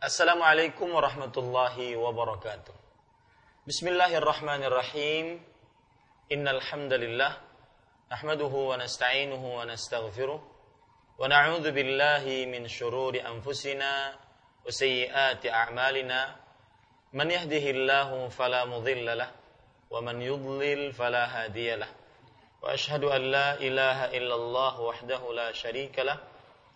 Assalamualaikum warahmatullahi wabarakatuh. Bismillahirrahmanirrahim. Innal hamdalillah nahmaduhu wa nasta'inuhu wa nastaghfiruh wa na'udzu billahi min shururi anfusina wa sayyiati a'malina. Man yahdihillahu fala mudilla lah wa man yudlil fala hadiya lah. Wa ashhadu an la ilaha illallah wahdahu la syarika lah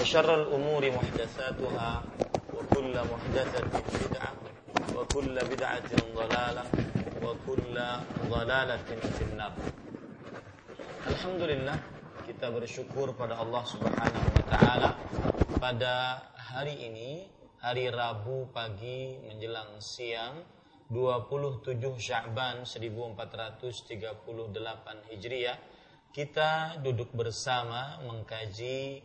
وشر الأمور محدثاتها وكل محدثة بدعة وكل بدعة ضلالة وكل ضلالة في النار Alhamdulillah kita bersyukur pada Allah Subhanahu wa taala pada hari ini hari Rabu pagi menjelang siang 27 Sya'ban 1438 Hijriah kita duduk bersama mengkaji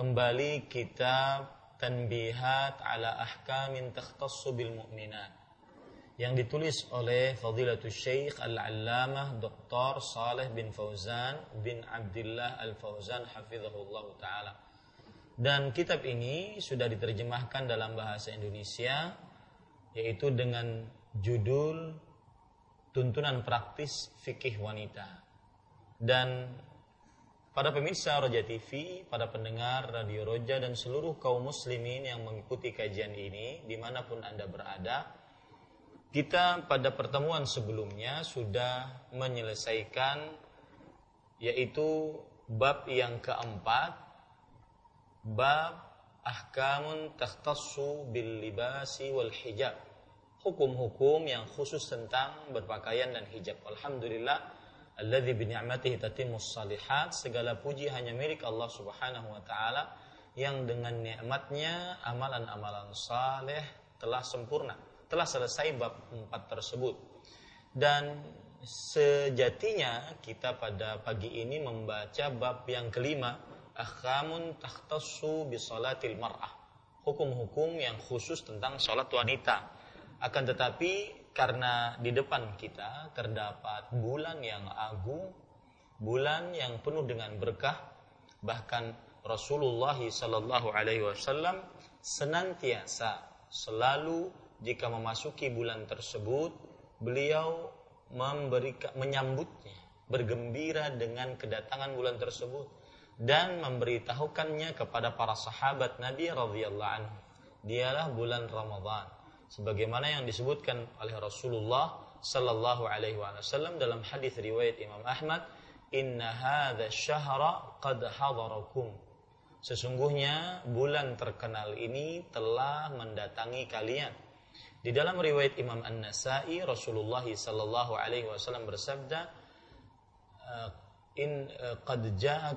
kembali kitab Tanbihat ala Ahkamin Takhtassu bil Mu'minat yang ditulis oleh Fadilatul Syekh Al-Allamah Dr. Saleh bin Fauzan bin Abdullah Al-Fauzan hafizahullah taala. Dan kitab ini sudah diterjemahkan dalam bahasa Indonesia yaitu dengan judul Tuntunan Praktis Fikih Wanita. Dan pada pemirsa Roja TV, pada pendengar Radio Roja dan seluruh kaum muslimin yang mengikuti kajian ini di mana pun Anda berada, kita pada pertemuan sebelumnya sudah menyelesaikan yaitu bab yang keempat, bab ahkamun takhtassu bil libasi wal hijab. Hukum-hukum yang khusus tentang berpakaian dan hijab. Alhamdulillah alladzi bi ni'matihi tatimmus salihat segala puji hanya milik Allah Subhanahu wa taala yang dengan nikmatnya amalan-amalan saleh telah sempurna telah selesai bab 4 tersebut. Dan sejatinya kita pada pagi ini membaca bab yang kelima ahkamun takhtassu bi salatil mar'ah. Hukum-hukum yang khusus tentang salat wanita. Akan tetapi karena di depan kita terdapat bulan yang agung, bulan yang penuh dengan berkah, bahkan Rasulullah Shallallahu Alaihi Wasallam senantiasa selalu jika memasuki bulan tersebut beliau memberikan menyambutnya bergembira dengan kedatangan bulan tersebut dan memberitahukannya kepada para sahabat Nabi radhiyallahu anhu. Dialah bulan Ramadhan sebagaimana yang disebutkan oleh Rasulullah sallallahu alaihi wasallam dalam hadis riwayat Imam Ahmad inna hadza syahra qad hadarakum. Sesungguhnya bulan terkenal ini telah mendatangi kalian. Di dalam riwayat Imam An-Nasai Rasulullah sallallahu alaihi wasallam bersabda in qad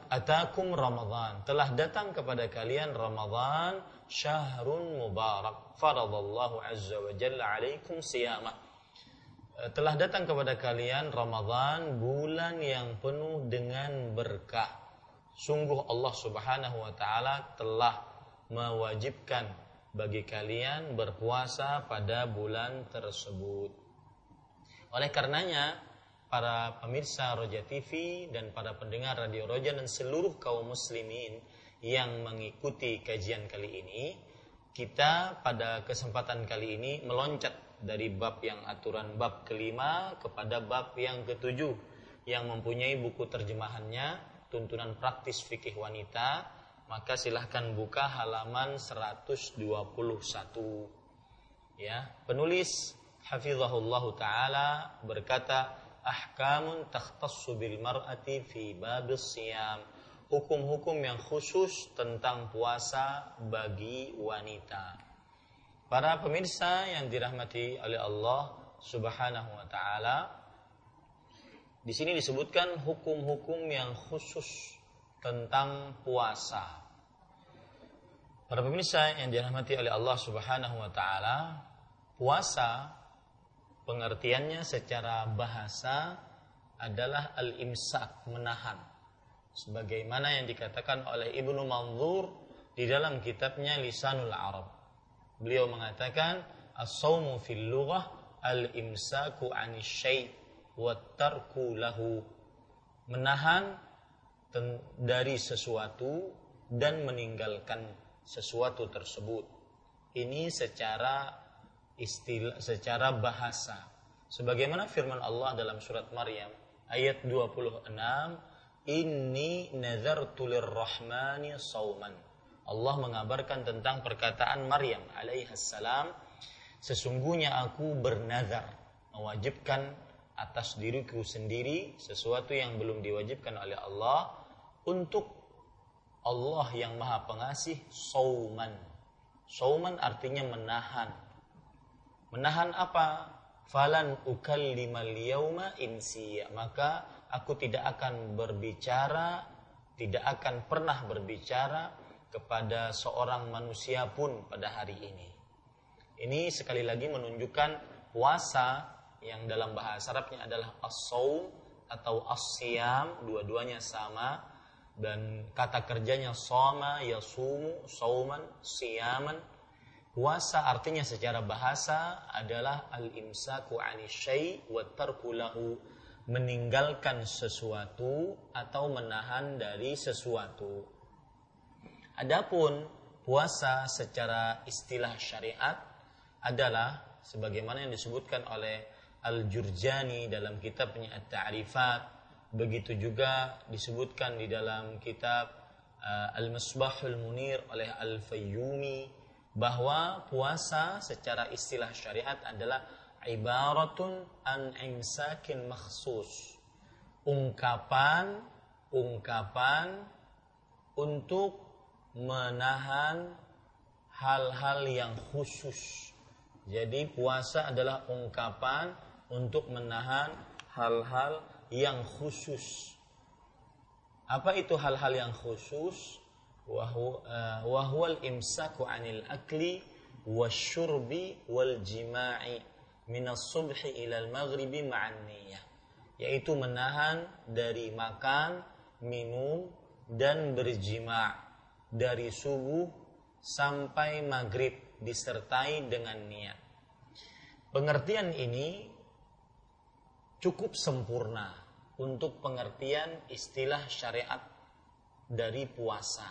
atakum Ramadan. Telah datang kepada kalian Ramadan syahrun mubarak. Faradallahu azza wa jalla alaikum siyama eh, telah datang kepada kalian Ramadan bulan yang penuh dengan berkah. Sungguh Allah Subhanahu wa taala telah mewajibkan bagi kalian berpuasa pada bulan tersebut. Oleh karenanya para pemirsa Roja TV dan para pendengar Radio Roja dan seluruh kaum muslimin yang mengikuti kajian kali ini, kita pada kesempatan kali ini meloncat dari bab yang aturan bab kelima kepada bab yang ketujuh yang mempunyai buku terjemahannya tuntunan praktis fikih wanita. Maka silahkan buka halaman 121 Ya, penulis hafizahullah taala berkata ahkamun takhtassu bil mar'ati fi babis siyam hukum-hukum yang khusus tentang puasa bagi wanita para pemirsa yang dirahmati oleh Allah Subhanahu wa taala di sini disebutkan hukum-hukum yang khusus tentang puasa Para pemirsa yang dirahmati oleh Allah Subhanahu wa taala, puasa pengertiannya secara bahasa adalah al-imsak, menahan. Sebagaimana yang dikatakan oleh Ibnu Manzur di dalam kitabnya Lisanul Arab. Beliau mengatakan as-saumu fil lughah al-imsaku 'ani syai' wa tarku lahu. Menahan dari sesuatu dan meninggalkan sesuatu tersebut. Ini secara istilah secara bahasa. Sebagaimana firman Allah dalam surat Maryam ayat 26, "Inni nazartu lirrahmani sauman." Allah mengabarkan tentang perkataan Maryam alaihissalam, sesungguhnya aku bernazar mewajibkan atas diriku sendiri sesuatu yang belum diwajibkan oleh Allah untuk Allah yang maha pengasih sauman. Sauman artinya menahan. Menahan apa? Falan ukallimal yauma insiya. Maka aku tidak akan berbicara, tidak akan pernah berbicara kepada seorang manusia pun pada hari ini. Ini sekali lagi menunjukkan puasa yang dalam bahasa Arabnya adalah as-saum atau as-siyam, dua-duanya sama dan kata kerjanya soma, yasumu, sauman, siyaman. Puasa artinya secara bahasa adalah al-imsaku 'ani syai' wa tarku meninggalkan sesuatu atau menahan dari sesuatu. Adapun puasa secara istilah syariat adalah sebagaimana yang disebutkan oleh Al-Jurjani dalam kitabnya At-Ta'rifat Begitu juga disebutkan di dalam kitab uh, Al-Misbahul Munir oleh Al-Fayyumi bahwa puasa secara istilah syariat adalah ibaratun an imsakin makhsus. Ungkapan ungkapan untuk menahan hal-hal yang khusus. Jadi puasa adalah ungkapan untuk menahan hal-hal yang khusus. Apa itu hal-hal yang khusus? Wahwal eh, imsaku anil akli wasyurbi wal jima'i minas subhi ilal maghribi ma'an niyah. Yaitu menahan dari makan, minum, dan berjima' dari subuh sampai maghrib disertai dengan niat. Pengertian ini cukup sempurna untuk pengertian istilah syariat dari puasa.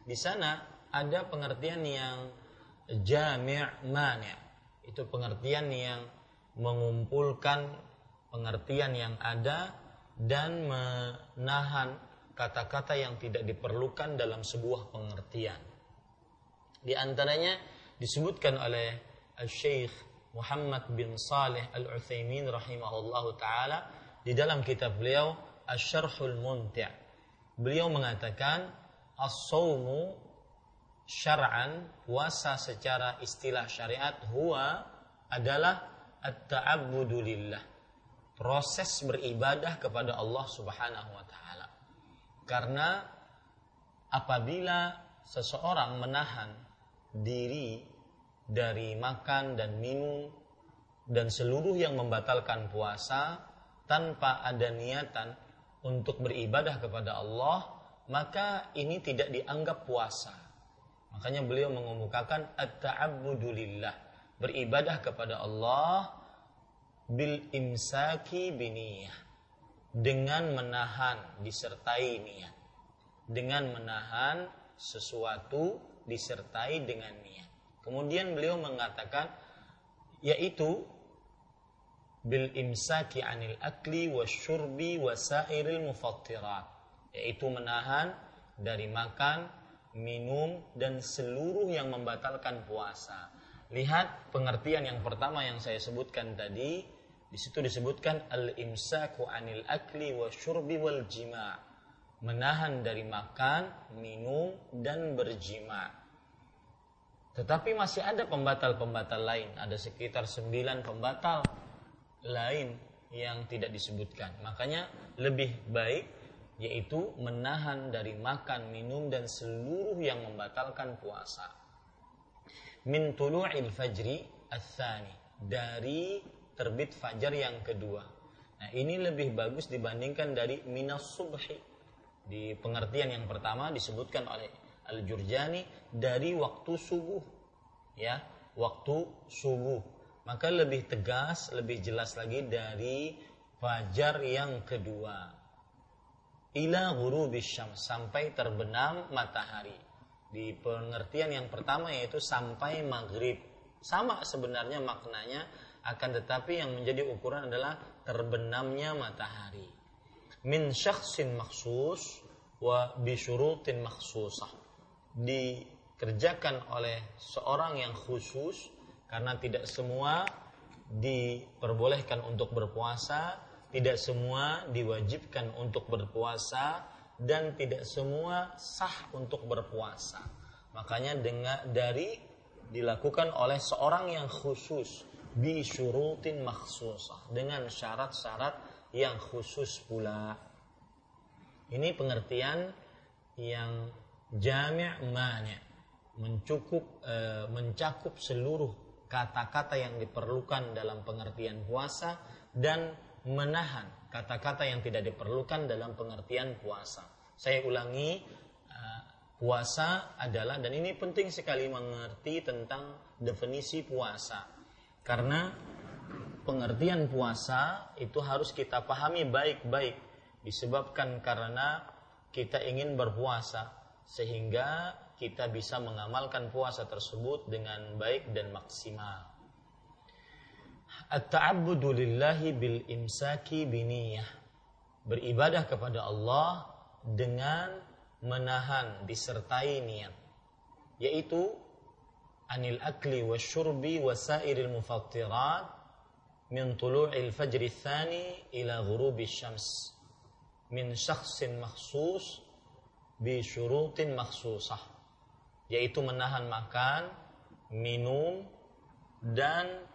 Di sana ada pengertian yang jami' mani'. Itu pengertian yang mengumpulkan pengertian yang ada dan menahan kata-kata yang tidak diperlukan dalam sebuah pengertian. Di antaranya disebutkan oleh Al-Syeikh Muhammad bin Saleh Al-Utsaimin rahimahullahu taala di dalam kitab beliau Asy-Syarhul Mumti'. Beliau mengatakan as-saumu syar'an puasa secara istilah syariat huwa adalah at-ta'abbudu. Proses beribadah kepada Allah Subhanahu wa taala. Karena apabila seseorang menahan diri dari makan dan minum dan seluruh yang membatalkan puasa, tanpa ada niatan untuk beribadah kepada Allah, maka ini tidak dianggap puasa. Makanya beliau mengemukakan at-ta'abbudu lillah, beribadah kepada Allah bil imsaki biniyah dengan menahan disertai niat. Dengan menahan sesuatu disertai dengan niat. Kemudian beliau mengatakan yaitu bil imsaki anil akli wasyurbi wasairil mufattirat yaitu menahan dari makan, minum dan seluruh yang membatalkan puasa. Lihat pengertian yang pertama yang saya sebutkan tadi, di situ disebutkan al-imsaku anil akli wa syurbi wal jima' menahan dari makan, minum dan berjima. Tetapi masih ada pembatal-pembatal lain, ada sekitar sembilan pembatal lain yang tidak disebutkan. Makanya lebih baik yaitu menahan dari makan, minum dan seluruh yang membatalkan puasa. Min tulu'il fajri ats-tsani, dari terbit fajar yang kedua. Nah, ini lebih bagus dibandingkan dari minas subhi. Di pengertian yang pertama disebutkan oleh Al-Jurjani dari waktu subuh. Ya, waktu subuh. Maka lebih tegas, lebih jelas lagi dari fajar yang kedua ila ghurubis syams sampai terbenam matahari. Di pengertian yang pertama yaitu sampai maghrib. Sama sebenarnya maknanya akan tetapi yang menjadi ukuran adalah terbenamnya matahari. Min syakhsin maksus wa bisyurutin maksusah. Dikerjakan oleh seorang yang khusus karena tidak semua diperbolehkan untuk berpuasa tidak semua diwajibkan untuk berpuasa dan tidak semua sah untuk berpuasa. Makanya dengan dari dilakukan oleh seorang yang khusus bi syurutin makhsusah dengan syarat-syarat yang khusus pula. Ini pengertian yang jami' mani' mencukup e, mencakup seluruh kata-kata yang diperlukan dalam pengertian puasa dan menahan kata-kata yang tidak diperlukan dalam pengertian puasa. Saya ulangi, uh, puasa adalah dan ini penting sekali mengerti tentang definisi puasa. Karena pengertian puasa itu harus kita pahami baik-baik disebabkan karena kita ingin berpuasa sehingga kita bisa mengamalkan puasa tersebut dengan baik dan maksimal at-ta'abbudu lillahi bil imsaki biniyah. Beribadah kepada Allah dengan menahan disertai niat. Yaitu anil akli wa syurbi wa sairil mufattirat min tulu'il fajri thani ila ghurubi syams min syakhsin makhsus bi syurutin makhsusah yaitu menahan makan, minum dan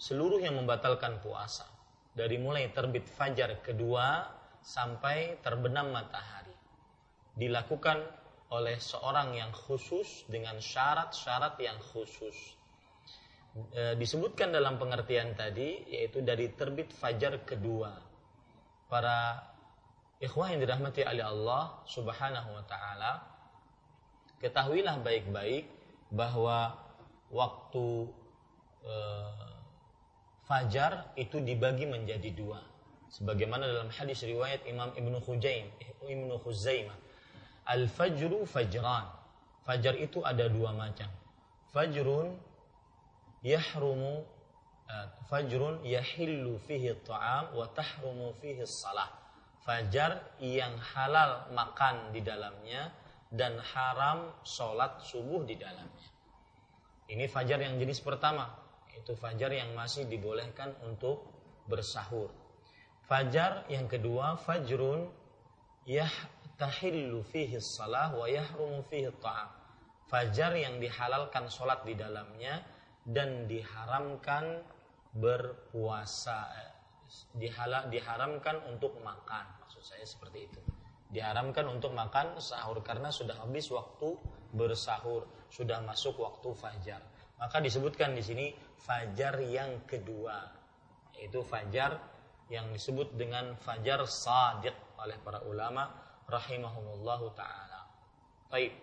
seluruh yang membatalkan puasa dari mulai terbit fajar kedua sampai terbenam matahari dilakukan oleh seorang yang khusus dengan syarat-syarat yang khusus. E, disebutkan dalam pengertian tadi yaitu dari terbit fajar kedua. Para ikhwah yang dirahmati oleh Allah Subhanahu wa taala ketahuilah baik-baik bahwa waktu e, fajar itu dibagi menjadi dua. Sebagaimana dalam hadis riwayat Imam Ibnu Khuzaim, Ibnu Khuzaimah. Al-fajru fajran. Fajar itu ada dua macam. Fajrun yahrumu eh, fajrun yahillu fihi ta'am wa tahrumu fihi salah. Fajar yang halal makan di dalamnya dan haram sholat subuh di dalamnya. Ini fajar yang jenis pertama itu fajar yang masih dibolehkan untuk bersahur. Fajar yang kedua fajrun yahtahillu fihi salah wa yahrumu fihi ta'am. Fajar yang dihalalkan sholat di dalamnya dan diharamkan berpuasa. Dihala, diharamkan untuk makan. Maksud saya seperti itu. Diharamkan untuk makan sahur karena sudah habis waktu bersahur, sudah masuk waktu fajar. Maka disebutkan di sini fajar yang kedua, yaitu fajar yang disebut dengan fajar sadiq oleh para ulama rahimahumullahu taala. Baik.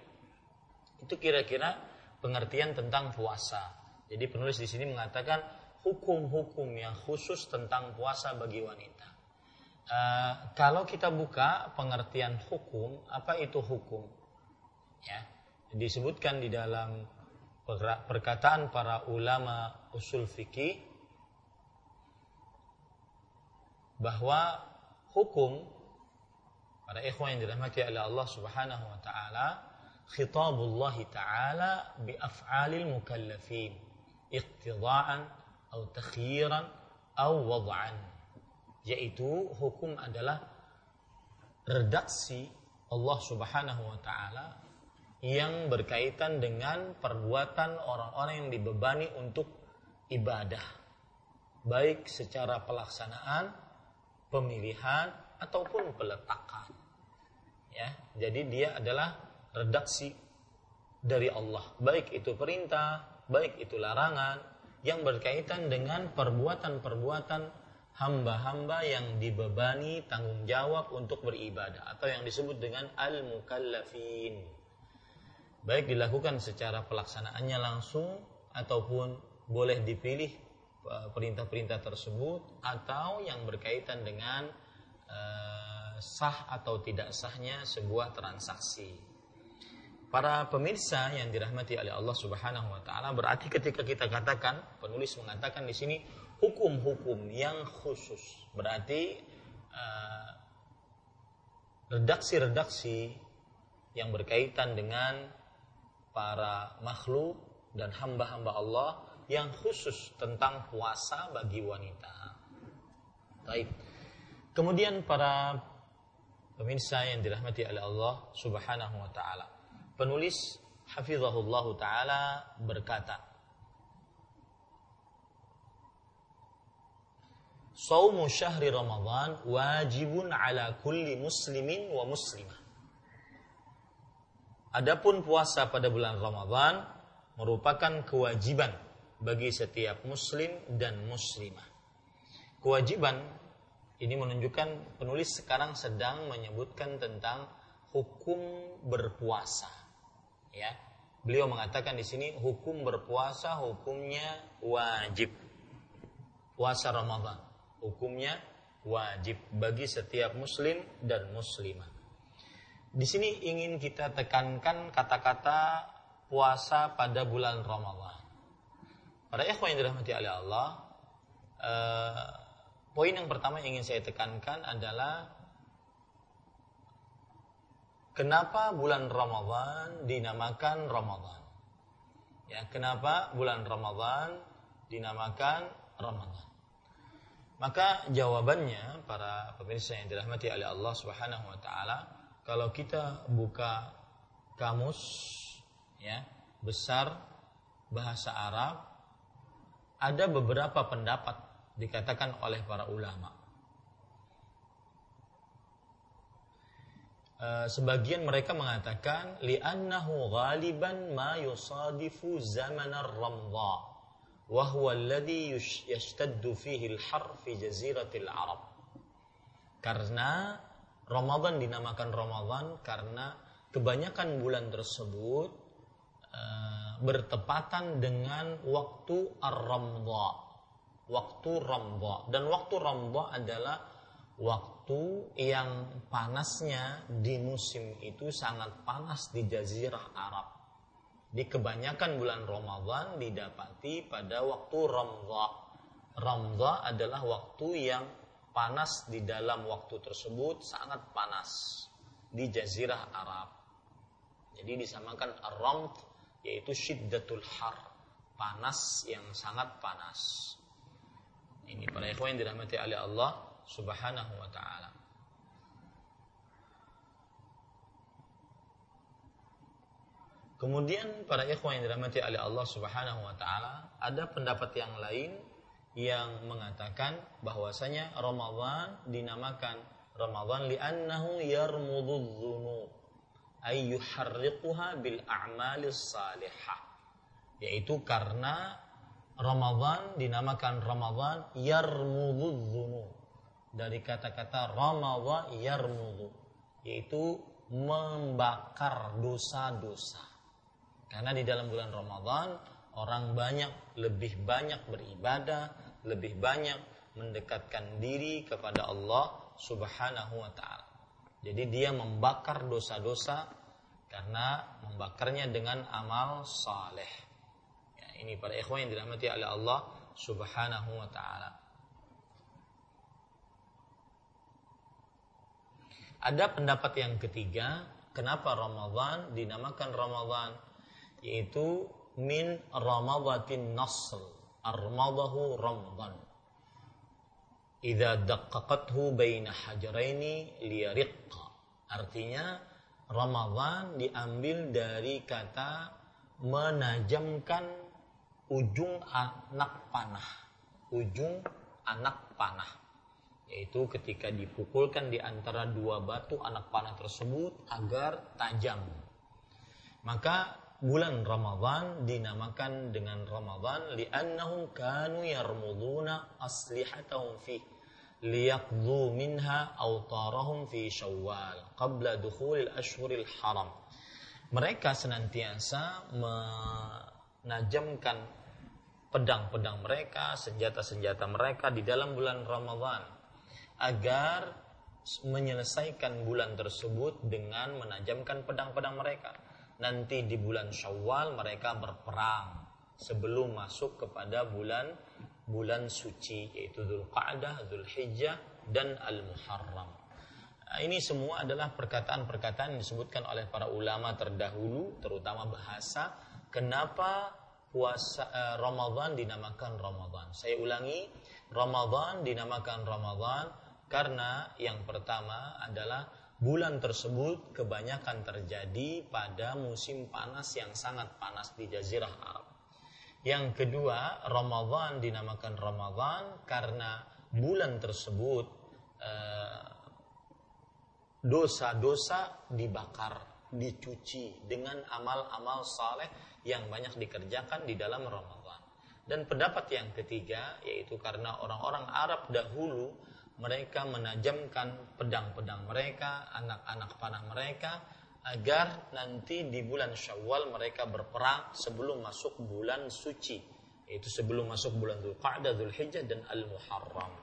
Itu kira-kira pengertian tentang puasa. Jadi penulis di sini mengatakan hukum-hukum yang khusus tentang puasa bagi wanita. Uh, kalau kita buka pengertian hukum, apa itu hukum? Ya, disebutkan di dalam perkataan para ulama usul fikih bahwa hukum para ikhwan yang dirahmati oleh Allah Subhanahu wa taala khitabullah taala bi af'alil mukallafin iqtida'an atau takhiran atau wad'an. Yaitu hukum adalah redaksi Allah Subhanahu wa taala yang berkaitan dengan perbuatan orang-orang yang dibebani untuk ibadah baik secara pelaksanaan, pemilihan ataupun peletakan. Ya, jadi dia adalah redaksi dari Allah, baik itu perintah, baik itu larangan yang berkaitan dengan perbuatan-perbuatan hamba-hamba yang dibebani tanggung jawab untuk beribadah atau yang disebut dengan al-mukallafin. Baik dilakukan secara pelaksanaannya langsung ataupun boleh dipilih eh, perintah-perintah tersebut atau yang berkaitan dengan uh, sah atau tidak sahnya sebuah transaksi. Para pemirsa yang dirahmati oleh Allah Subhanahu wa taala berarti ketika kita katakan penulis mengatakan di sini hukum-hukum yang khusus berarti uh, redaksi-redaksi yang berkaitan dengan para makhluk dan hamba-hamba Allah yang khusus tentang puasa bagi wanita. Baik. Kemudian para pemirsa yang dirahmati oleh Allah Subhanahu wa taala penulis hafizahullah taala berkata Saumu syahri Ramadan wajibun ala kulli muslimin wa muslimah. Adapun puasa pada bulan Ramadan merupakan kewajiban bagi setiap muslim dan muslimah. Kewajiban ini menunjukkan penulis sekarang sedang menyebutkan tentang hukum berpuasa. Ya beliau mengatakan di sini hukum berpuasa hukumnya wajib. Puasa Ramadan hukumnya wajib bagi setiap muslim dan muslimah di sini ingin kita tekankan kata-kata puasa pada bulan Ramadan para ikhwan yang dirahmati oleh Allah eh, poin yang pertama yang ingin saya tekankan adalah Kenapa bulan Ramadan dinamakan Ramadan? Ya, kenapa bulan Ramadan dinamakan Ramadan? Maka jawabannya para pemirsa yang dirahmati oleh Allah Subhanahu wa taala, kalau kita buka kamus ya, besar bahasa Arab ada beberapa pendapat dikatakan oleh para ulama. Eh, sebagian mereka mengatakan li'annahu ghaliban ma yusadifu zaman ar-ramdha wa huwa alladhi yashtaddu fihi al-har fi jaziratil arab karena Ramadan dinamakan Ramadan karena kebanyakan bulan tersebut uh, bertepatan dengan waktu ar-ramdha waktu ramdha dan waktu ramdha adalah waktu yang panasnya di musim itu sangat panas di jazirah Arab. Di kebanyakan bulan Ramadan didapati pada waktu Ramza. Ramza adalah waktu yang panas di dalam waktu tersebut sangat panas di jazirah Arab. Jadi disamakan ar-ramd yaitu syiddatul har, panas yang sangat panas. Ini para ikhwan yang dirahmati oleh Allah, Subhanahu wa taala. Kemudian para ikhwan yang dirahmati oleh Allah Subhanahu wa taala, ada pendapat yang lain yang mengatakan bahwasanya Ramadan dinamakan Ramadan li'annahu dzunub ay yuharriquha bil a'malis salihah yaitu karena Ramadan dinamakan Ramadan dzunub dari kata-kata ramawa yarmudu yaitu membakar dosa-dosa. Karena di dalam bulan Ramadan orang banyak lebih banyak beribadah, lebih banyak mendekatkan diri kepada Allah Subhanahu wa taala. Jadi dia membakar dosa-dosa karena membakarnya dengan amal saleh. Ya, ini para ikhwan yang dirahmati oleh Allah Subhanahu wa taala. Ada pendapat yang ketiga, kenapa Ramadan dinamakan Ramadan? Yaitu min ramadatin nasl armadahu ramadan idza daqqaqathu baina hajaraini liyariqqa. Artinya Ramadan diambil dari kata menajamkan ujung anak panah. Ujung anak panah. Yaitu ketika dipukulkan di antara dua batu anak panah tersebut agar tajam. Maka bulan Ramadhan dinamakan dengan Ramadhan li'annahum kanu yarmuduna aslihatahum fi liyaqdhu minha awtarahum fi syawal qabla dukhulil ashhuril haram. Mereka senantiasa menajamkan pedang-pedang mereka, senjata-senjata mereka di dalam bulan Ramadhan agar menyelesaikan bulan tersebut dengan menajamkan pedang-pedang mereka nanti di bulan Syawal mereka berperang sebelum masuk kepada bulan bulan suci yaitu Dzulqa'dah, Dzulhijjah dan Al-Muharram. Ini semua adalah perkataan-perkataan yang disebutkan oleh para ulama terdahulu terutama bahasa kenapa puasa eh, Ramadan dinamakan Ramadan. Saya ulangi, Ramadan dinamakan Ramadan karena yang pertama adalah bulan tersebut kebanyakan terjadi pada musim panas yang sangat panas di Jazirah Arab. Yang kedua, Ramadan dinamakan Ramadan karena bulan tersebut eh, dosa-dosa dibakar, dicuci dengan amal-amal saleh yang banyak dikerjakan di dalam Ramadan. Dan pendapat yang ketiga yaitu karena orang-orang Arab dahulu mereka menajamkan pedang-pedang mereka, anak-anak panah mereka, agar nanti di bulan Syawal mereka berperang sebelum masuk bulan suci, yaitu sebelum masuk bulan Dzulqa'dah, Dzulhijjah dan Al-Muharram.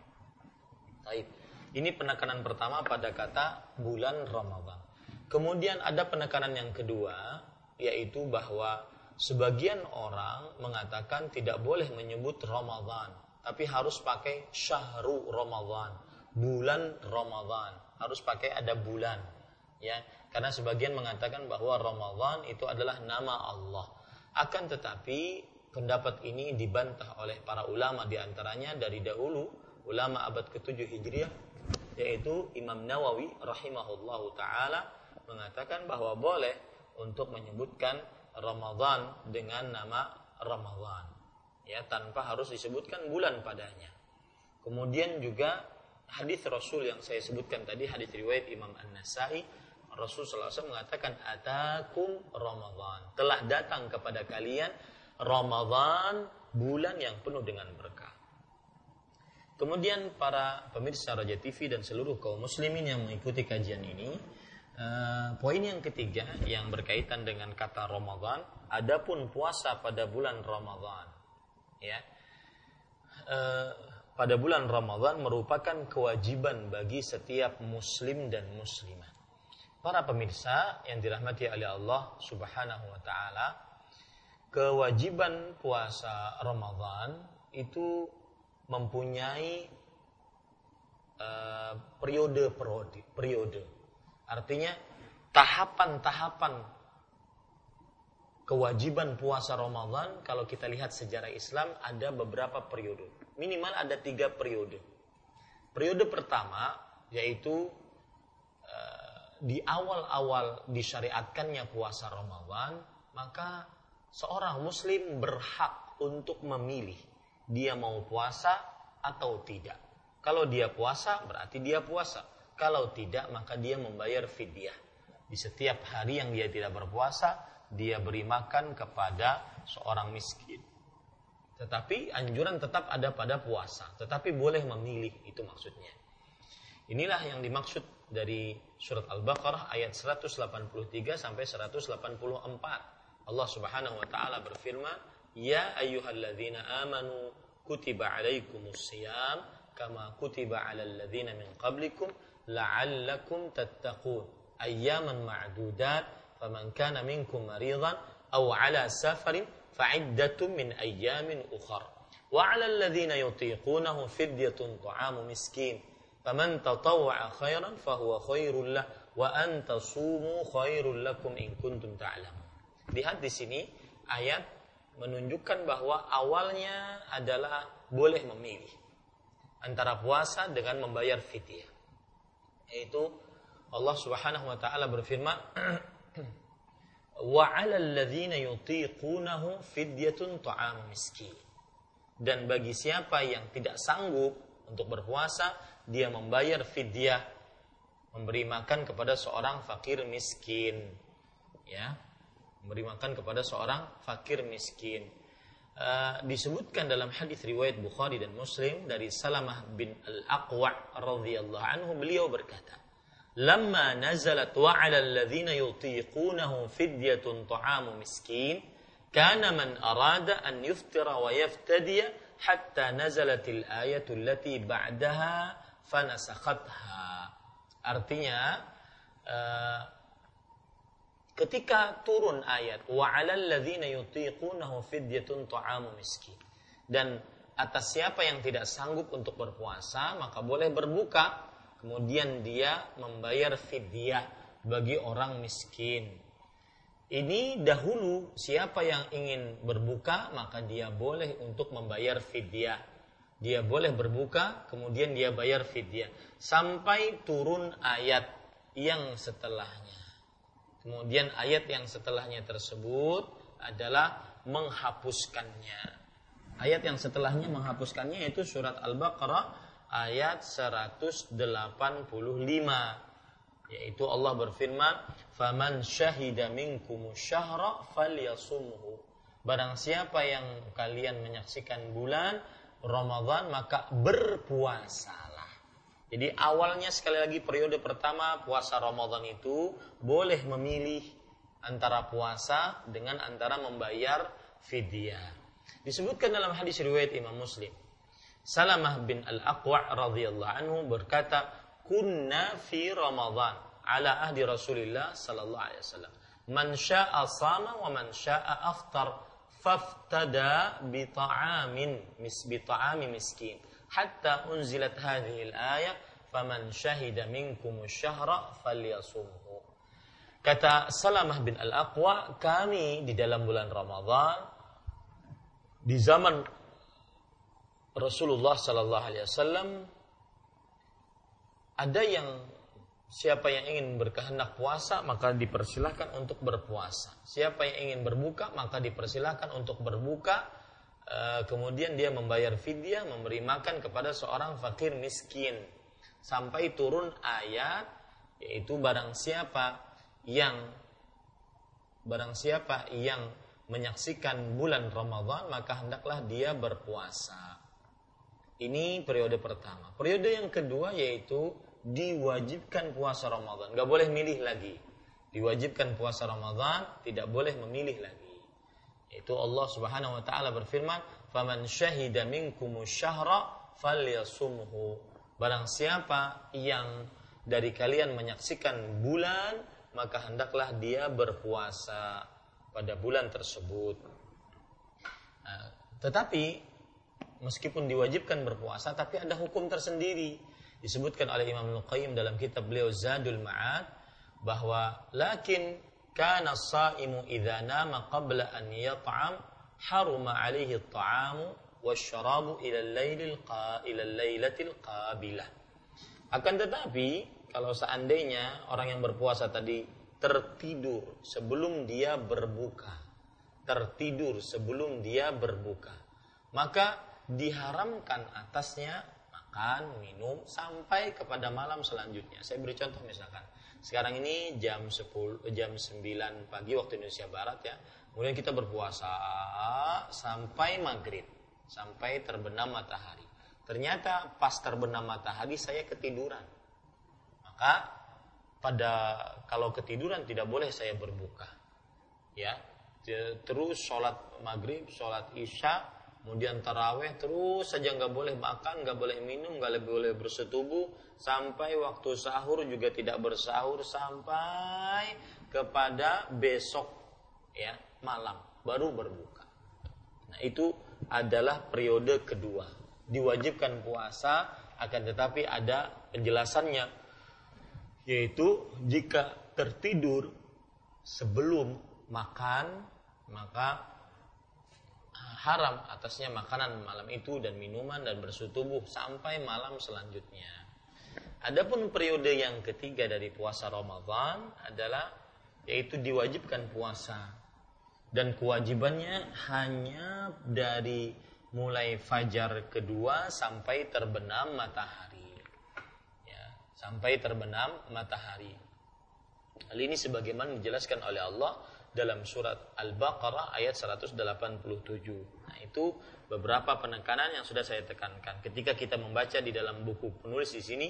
Baik. Ini penekanan pertama pada kata bulan Ramadan. Kemudian ada penekanan yang kedua, yaitu bahwa sebagian orang mengatakan tidak boleh menyebut Ramadan, tapi harus pakai syahru Ramadan bulan Ramadan. Harus pakai ada bulan. Ya, karena sebagian mengatakan bahwa Ramadan itu adalah nama Allah. Akan tetapi pendapat ini dibantah oleh para ulama di antaranya dari dahulu ulama abad ke-7 Hijriah yaitu Imam Nawawi rahimahullahu taala mengatakan bahwa boleh untuk menyebutkan Ramadan dengan nama Ramadan ya tanpa harus disebutkan bulan padanya. Kemudian juga hadis Rasul yang saya sebutkan tadi hadis riwayat Imam An-Nasai Rasul SAW mengatakan atakum Ramadan telah datang kepada kalian Ramadan bulan yang penuh dengan berkah. Kemudian para pemirsa Raja TV dan seluruh kaum muslimin yang mengikuti kajian ini, uh, poin yang ketiga yang berkaitan dengan kata Ramadan, adapun puasa pada bulan Ramadan, ya. Uh, pada bulan Ramadan merupakan kewajiban bagi setiap muslim dan muslimah. Para pemirsa yang dirahmati oleh Allah Subhanahu wa taala, kewajiban puasa Ramadan itu mempunyai uh, periode periode periode. Artinya tahapan-tahapan kewajiban puasa Ramadan kalau kita lihat sejarah Islam ada beberapa periode minimal ada tiga periode. Periode pertama yaitu uh, di awal-awal disyariatkannya puasa Ramadan, maka seorang muslim berhak untuk memilih dia mau puasa atau tidak. Kalau dia puasa berarti dia puasa. Kalau tidak maka dia membayar fidyah. Di setiap hari yang dia tidak berpuasa, dia beri makan kepada seorang miskin. Tetapi anjuran tetap ada pada puasa. Tetapi boleh memilih, itu maksudnya. Inilah yang dimaksud dari surat Al-Baqarah ayat 183 sampai 184. Allah Subhanahu wa taala berfirman, "Ya ayyuhalladzina amanu kutiba alaikumus siyam kama kutiba alal ladzina min qablikum la'allakum tattaqun." Ayyaman ma'dudat faman kana minkum maridan aw ala safarin fa'iddatun min ayyamin ukhar. Wa 'alal ladzina yutiqunahu fidyatun ta'amu miskin. Faman tatawwa'a khairan fahuwa khairul lah wa an tasumu khairul lakum in kuntum ta'lamun. Lihat di sini ayat menunjukkan bahwa awalnya adalah boleh memilih antara puasa dengan membayar fidyah. Yaitu Allah Subhanahu wa taala berfirman wa 'alal yutiqunahu fidyatun ta'am. Dan bagi siapa yang tidak sanggup untuk berpuasa, dia membayar fidyah memberi makan kepada seorang fakir miskin. Ya. Memberi makan kepada seorang fakir miskin. Uh, disebutkan dalam hadis riwayat Bukhari dan Muslim dari Salamah bin Al-Aqwa radhiyallahu anhu beliau berkata لما نزلت وعلى الذين يطيقونه فدية طعام مسكين كان من أراد أن يفطر ويفتدي حتى نزلت الآية التي بعدها فنسختها. Artinya uh, ketika turun ayat wa ladzina yutiqunahu fidyatun ta'amu miskin dan atas siapa yang tidak sanggup untuk berpuasa maka boleh berbuka kemudian dia membayar fidyah bagi orang miskin. Ini dahulu siapa yang ingin berbuka maka dia boleh untuk membayar fidyah. Dia boleh berbuka kemudian dia bayar fidyah sampai turun ayat yang setelahnya. Kemudian ayat yang setelahnya tersebut adalah menghapuskannya. Ayat yang setelahnya menghapuskannya itu surat Al-Baqarah ayat 185 yaitu Allah berfirman faman syahida minkum syahra falyasumhu. Barang siapa yang kalian menyaksikan bulan Ramadan maka berpuasalah. Jadi awalnya sekali lagi periode pertama puasa Ramadan itu boleh memilih antara puasa dengan antara membayar fidyah. Disebutkan dalam hadis riwayat Imam Muslim Salamah bin Al-Aqwa radhiyallahu anhu berkata, "Kunna fi Ramadan ala ahdi Rasulillah sallallahu alaihi wasallam. Man syaa'a sama wa man syaa'a aftar faftada bi ta'amin mis bi ta'ami miskin hatta unzilat hadhihi al-ayah faman syahida minkum syahra falyasumhu." Kata Salamah bin Al-Aqwa, kami di dalam bulan Ramadan di zaman Rasulullah Sallallahu Alaihi Wasallam ada yang siapa yang ingin berkehendak puasa maka dipersilahkan untuk berpuasa. Siapa yang ingin berbuka maka dipersilahkan untuk berbuka. E, kemudian dia membayar fidyah, memberi makan kepada seorang fakir miskin sampai turun ayat yaitu barang siapa yang barang siapa yang menyaksikan bulan Ramadan maka hendaklah dia berpuasa. Ini periode pertama. Periode yang kedua yaitu diwajibkan puasa Ramadan. Gak boleh milih lagi. Diwajibkan puasa Ramadan, tidak boleh memilih lagi. Itu Allah Subhanahu wa taala berfirman, "Faman syahida minkum syahra falyasumhu." Barang siapa yang dari kalian menyaksikan bulan, maka hendaklah dia berpuasa pada bulan tersebut. Nah, tetapi meskipun diwajibkan berpuasa tapi ada hukum tersendiri. Disebutkan oleh Imam Al-Qayyim dalam kitab beliau Zadul Ma'ad bahwa lakin kana as-saimu idza nama qabla an yat'am haruma alaihi at-ta'amu wasyarabu ila al-lailil ila al-lailatil qabilah. Akan tetapi kalau seandainya orang yang berpuasa tadi tertidur sebelum dia berbuka tertidur sebelum dia berbuka maka diharamkan atasnya makan, minum sampai kepada malam selanjutnya. Saya beri contoh misalkan, sekarang ini jam 10 jam 9 pagi waktu Indonesia Barat ya. Kemudian kita berpuasa sampai maghrib, sampai terbenam matahari. Ternyata pas terbenam matahari saya ketiduran. Maka pada kalau ketiduran tidak boleh saya berbuka. Ya, terus sholat maghrib, sholat isya, kemudian taraweh terus saja nggak boleh makan, nggak boleh minum, nggak boleh bersetubuh. Sampai waktu sahur juga tidak bersahur sampai kepada besok ya malam. Baru berbuka. Nah itu adalah periode kedua. Diwajibkan puasa akan tetapi ada penjelasannya. Yaitu jika tertidur sebelum makan maka haram atasnya makanan malam itu dan minuman dan bersetubuh sampai malam selanjutnya. Adapun periode yang ketiga dari puasa Ramadan adalah yaitu diwajibkan puasa dan kewajibannya hanya dari mulai fajar kedua sampai terbenam matahari. Ya, sampai terbenam matahari. Hal ini sebagaimana dijelaskan oleh Allah dalam surat Al-Baqarah ayat 187. Nah, itu beberapa penekanan yang sudah saya tekankan. Ketika kita membaca di dalam buku penulis di sini,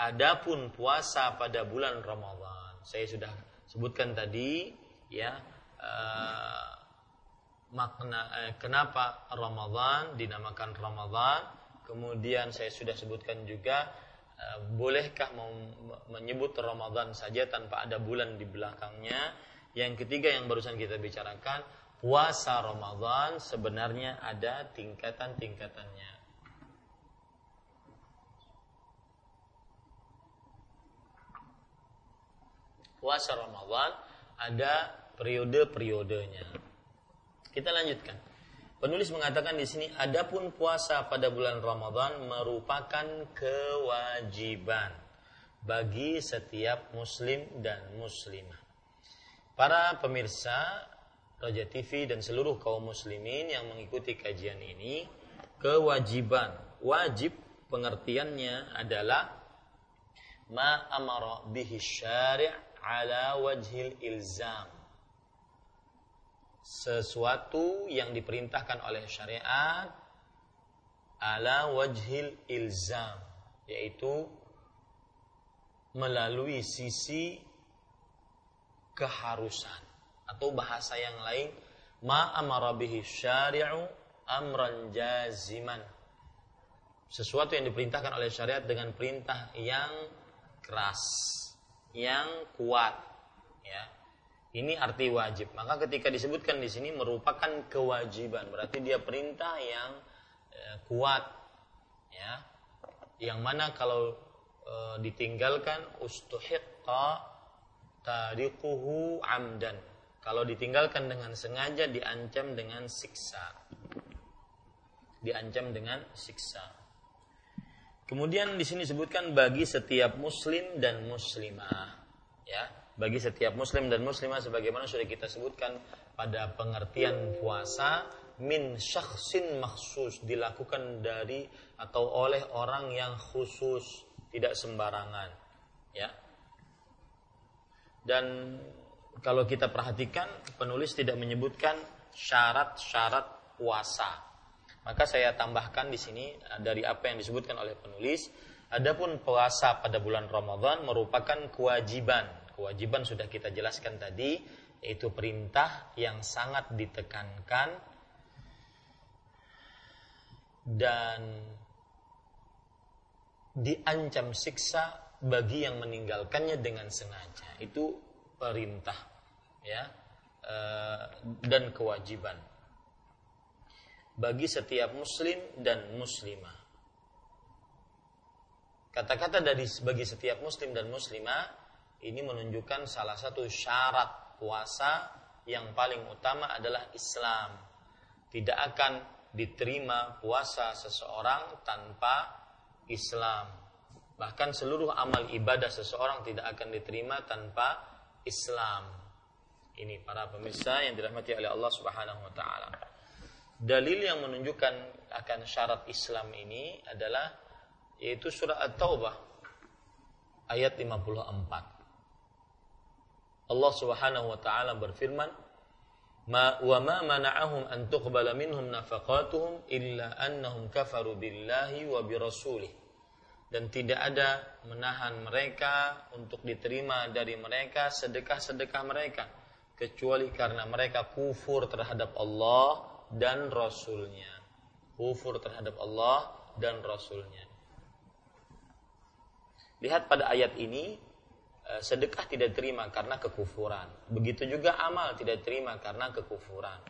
adapun puasa pada bulan Ramadan. Saya sudah sebutkan tadi ya uh, makna uh, kenapa Ramadan dinamakan Ramadan. Kemudian saya sudah sebutkan juga uh, bolehkah menyebut Ramadan saja tanpa ada bulan di belakangnya yang ketiga yang barusan kita bicarakan, puasa Ramadan sebenarnya ada tingkatan-tingkatannya. Puasa Ramadan ada periode-periodenya. Kita lanjutkan. Penulis mengatakan di sini, adapun puasa pada bulan Ramadan merupakan kewajiban bagi setiap muslim dan muslimah. Para pemirsa Raja TV dan seluruh kaum muslimin yang mengikuti kajian ini, kewajiban, wajib pengertiannya adalah ma amara bihi syari' ala wajhil ilzam. Sesuatu yang diperintahkan oleh syariat ala wajhil ilzam, yaitu melalui sisi keharusan atau bahasa yang lain ma amara bihi syari'u amran jaziman. Sesuatu yang diperintahkan oleh syariat dengan perintah yang keras yang kuat ya. Ini arti wajib. Maka ketika disebutkan di sini merupakan kewajiban. Berarti dia perintah yang eh, kuat ya. Yang mana kalau e, ditinggalkan ustuhiqqa tariquhu amdan. Kalau ditinggalkan dengan sengaja diancam dengan siksa. Diancam dengan siksa. Kemudian di sini disebutkan bagi setiap muslim dan muslimah. Ya, bagi setiap muslim dan muslimah sebagaimana sudah kita sebutkan pada pengertian puasa min syakhsin maksus dilakukan dari atau oleh orang yang khusus tidak sembarangan ya dan kalau kita perhatikan penulis tidak menyebutkan syarat-syarat puasa. Maka saya tambahkan di sini eh, dari apa yang disebutkan oleh penulis, adapun puasa pada bulan Ramadan merupakan kewajiban. Kewajiban sudah kita jelaskan tadi, yaitu perintah yang sangat ditekankan dan diancam siksa bagi yang meninggalkannya dengan sengaja. Itu perintah ya e, dan kewajiban bagi setiap muslim dan muslimah. Kata-kata dari bagi setiap muslim dan muslimah ini menunjukkan salah satu syarat puasa yang paling utama adalah Islam. Tidak akan diterima puasa seseorang tanpa Islam Bahkan seluruh amal ibadah seseorang tidak akan diterima tanpa Islam. Ini para pemirsa yang dirahmati oleh Allah Subhanahu wa taala. Dalil yang menunjukkan akan syarat Islam ini adalah yaitu surah At-Taubah ayat 54. Allah Subhanahu wa taala berfirman, "Ma wa ma mana'ahum an tuqbala minhum nafaqatuhum illa annahum kafaru billahi wa bi rasulih." Dan tidak ada menahan mereka untuk diterima dari mereka sedekah-sedekah mereka. Kecuali karena mereka kufur terhadap Allah dan Rasulnya. Kufur terhadap Allah dan Rasulnya. Lihat pada ayat ini eh, sedekah tidak terima karena kekufuran. Begitu juga amal tidak terima karena kekufuran.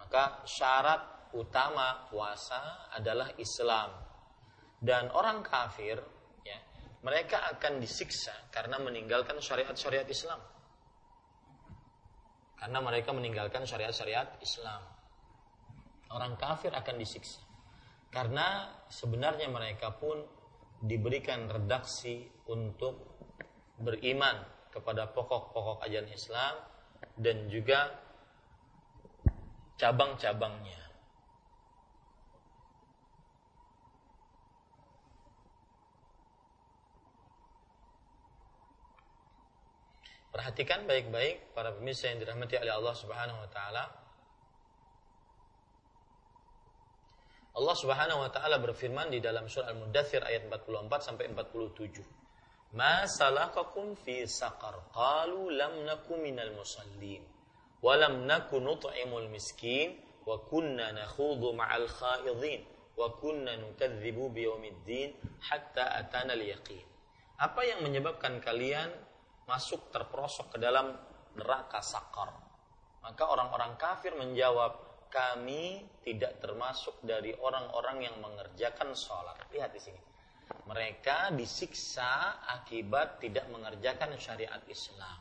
Maka syarat utama puasa adalah Islam dan orang kafir ya mereka akan disiksa karena meninggalkan syariat-syariat Islam karena mereka meninggalkan syariat-syariat Islam Orang kafir akan disiksa. Karena sebenarnya mereka pun diberikan redaksi untuk beriman kepada pokok-pokok ajaran Islam dan juga cabang-cabangnya. Perhatikan baik-baik para pemirsa yang dirahmati oleh Allah Subhanahu wa taala. Allah Subhanahu wa taala berfirman di dalam surah Al-Mudaththir ayat 44 sampai 47. Ma salakakum fi saqar? Qalu lam naku minal musallin wa lam naku nut'imul miskin wa kunna nakhudhu ma'al khaidin wa kunna nukadzibu biyaumiddin hatta atana al-yaqin. Apa yang menyebabkan kalian masuk terperosok ke dalam neraka sakar. Maka orang-orang kafir menjawab, kami tidak termasuk dari orang-orang yang mengerjakan sholat. Lihat di sini. Mereka disiksa akibat tidak mengerjakan syariat Islam.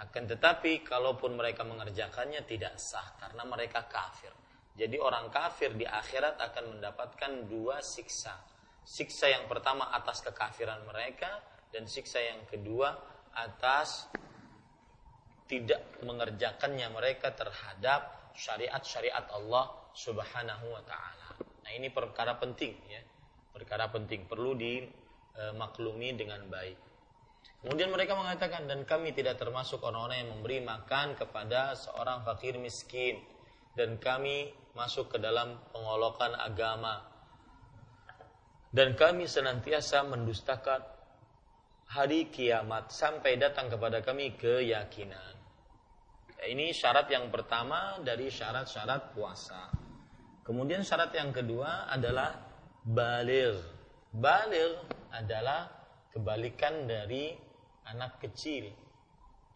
Akan tetapi kalaupun mereka mengerjakannya tidak sah karena mereka kafir. Jadi orang kafir di akhirat akan mendapatkan dua siksa. Siksa yang pertama atas kekafiran mereka dan siksa yang kedua atas tidak mengerjakannya mereka terhadap syariat-syariat Allah Subhanahu wa taala. Nah, ini perkara penting ya. Perkara penting perlu dimaklumi dengan baik. Kemudian mereka mengatakan dan kami tidak termasuk orang-orang yang memberi makan kepada seorang fakir miskin dan kami masuk ke dalam pengolokan agama dan kami senantiasa mendustakan hari kiamat sampai datang kepada kami keyakinan. Ini syarat yang pertama dari syarat-syarat puasa. Kemudian syarat yang kedua adalah balir. Balir adalah kebalikan dari anak kecil.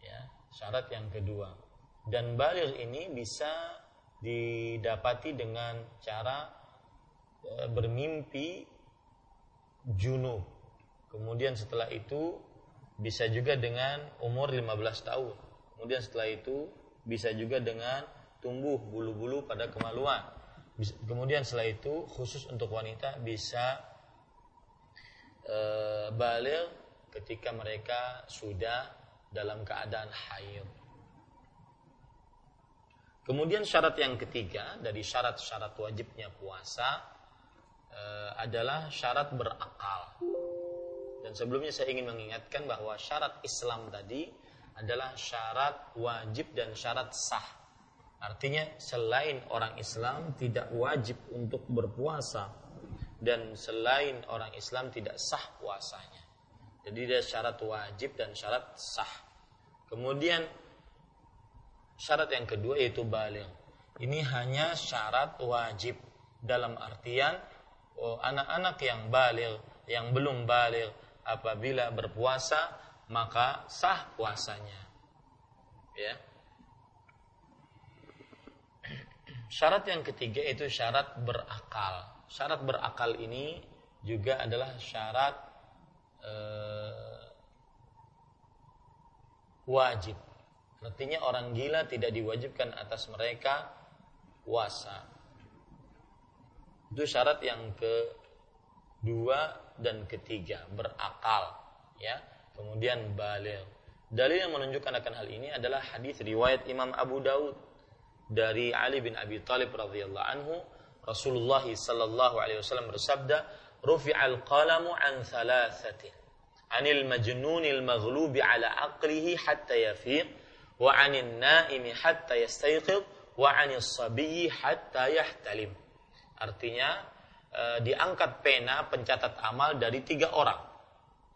Ya, syarat yang kedua. Dan balir ini bisa didapati dengan cara e, bermimpi junub Kemudian setelah itu bisa juga dengan umur 15 tahun. Kemudian setelah itu bisa juga dengan tumbuh bulu-bulu pada kemaluan. Kemudian setelah itu khusus untuk wanita bisa e, balik ketika mereka sudah dalam keadaan haid. Kemudian syarat yang ketiga dari syarat-syarat wajibnya puasa e, adalah syarat berakal. Dan sebelumnya saya ingin mengingatkan bahwa syarat Islam tadi adalah syarat wajib dan syarat sah. Artinya selain orang Islam tidak wajib untuk berpuasa dan selain orang Islam tidak sah puasanya. Jadi ada syarat wajib dan syarat sah. Kemudian syarat yang kedua yaitu balik. Ini hanya syarat wajib dalam artian oh, anak-anak yang balik, yang belum balik apabila berpuasa maka sah puasanya. Ya. Syarat yang ketiga itu syarat berakal. Syarat berakal ini juga adalah syarat eh, wajib. Artinya orang gila tidak diwajibkan atas mereka puasa. Itu syarat yang kedua dan ketiga berakal ya. Kemudian balil dalil yang menunjukkan akan hal ini adalah hadis riwayat Imam Abu Daud dari Ali bin Abi Thalib radhiyallahu anhu. Rasulullah sallallahu alaihi wasallam bersabda rufi'al qalamu an thalathatin anil majnunil maghlubi ala aqlihi hatta yafiq wa anil naimi hatta yastayqid wa anil sabiyyi hatta yahtalim. Artinya e, diangkat pena pencatat amal dari tiga orang.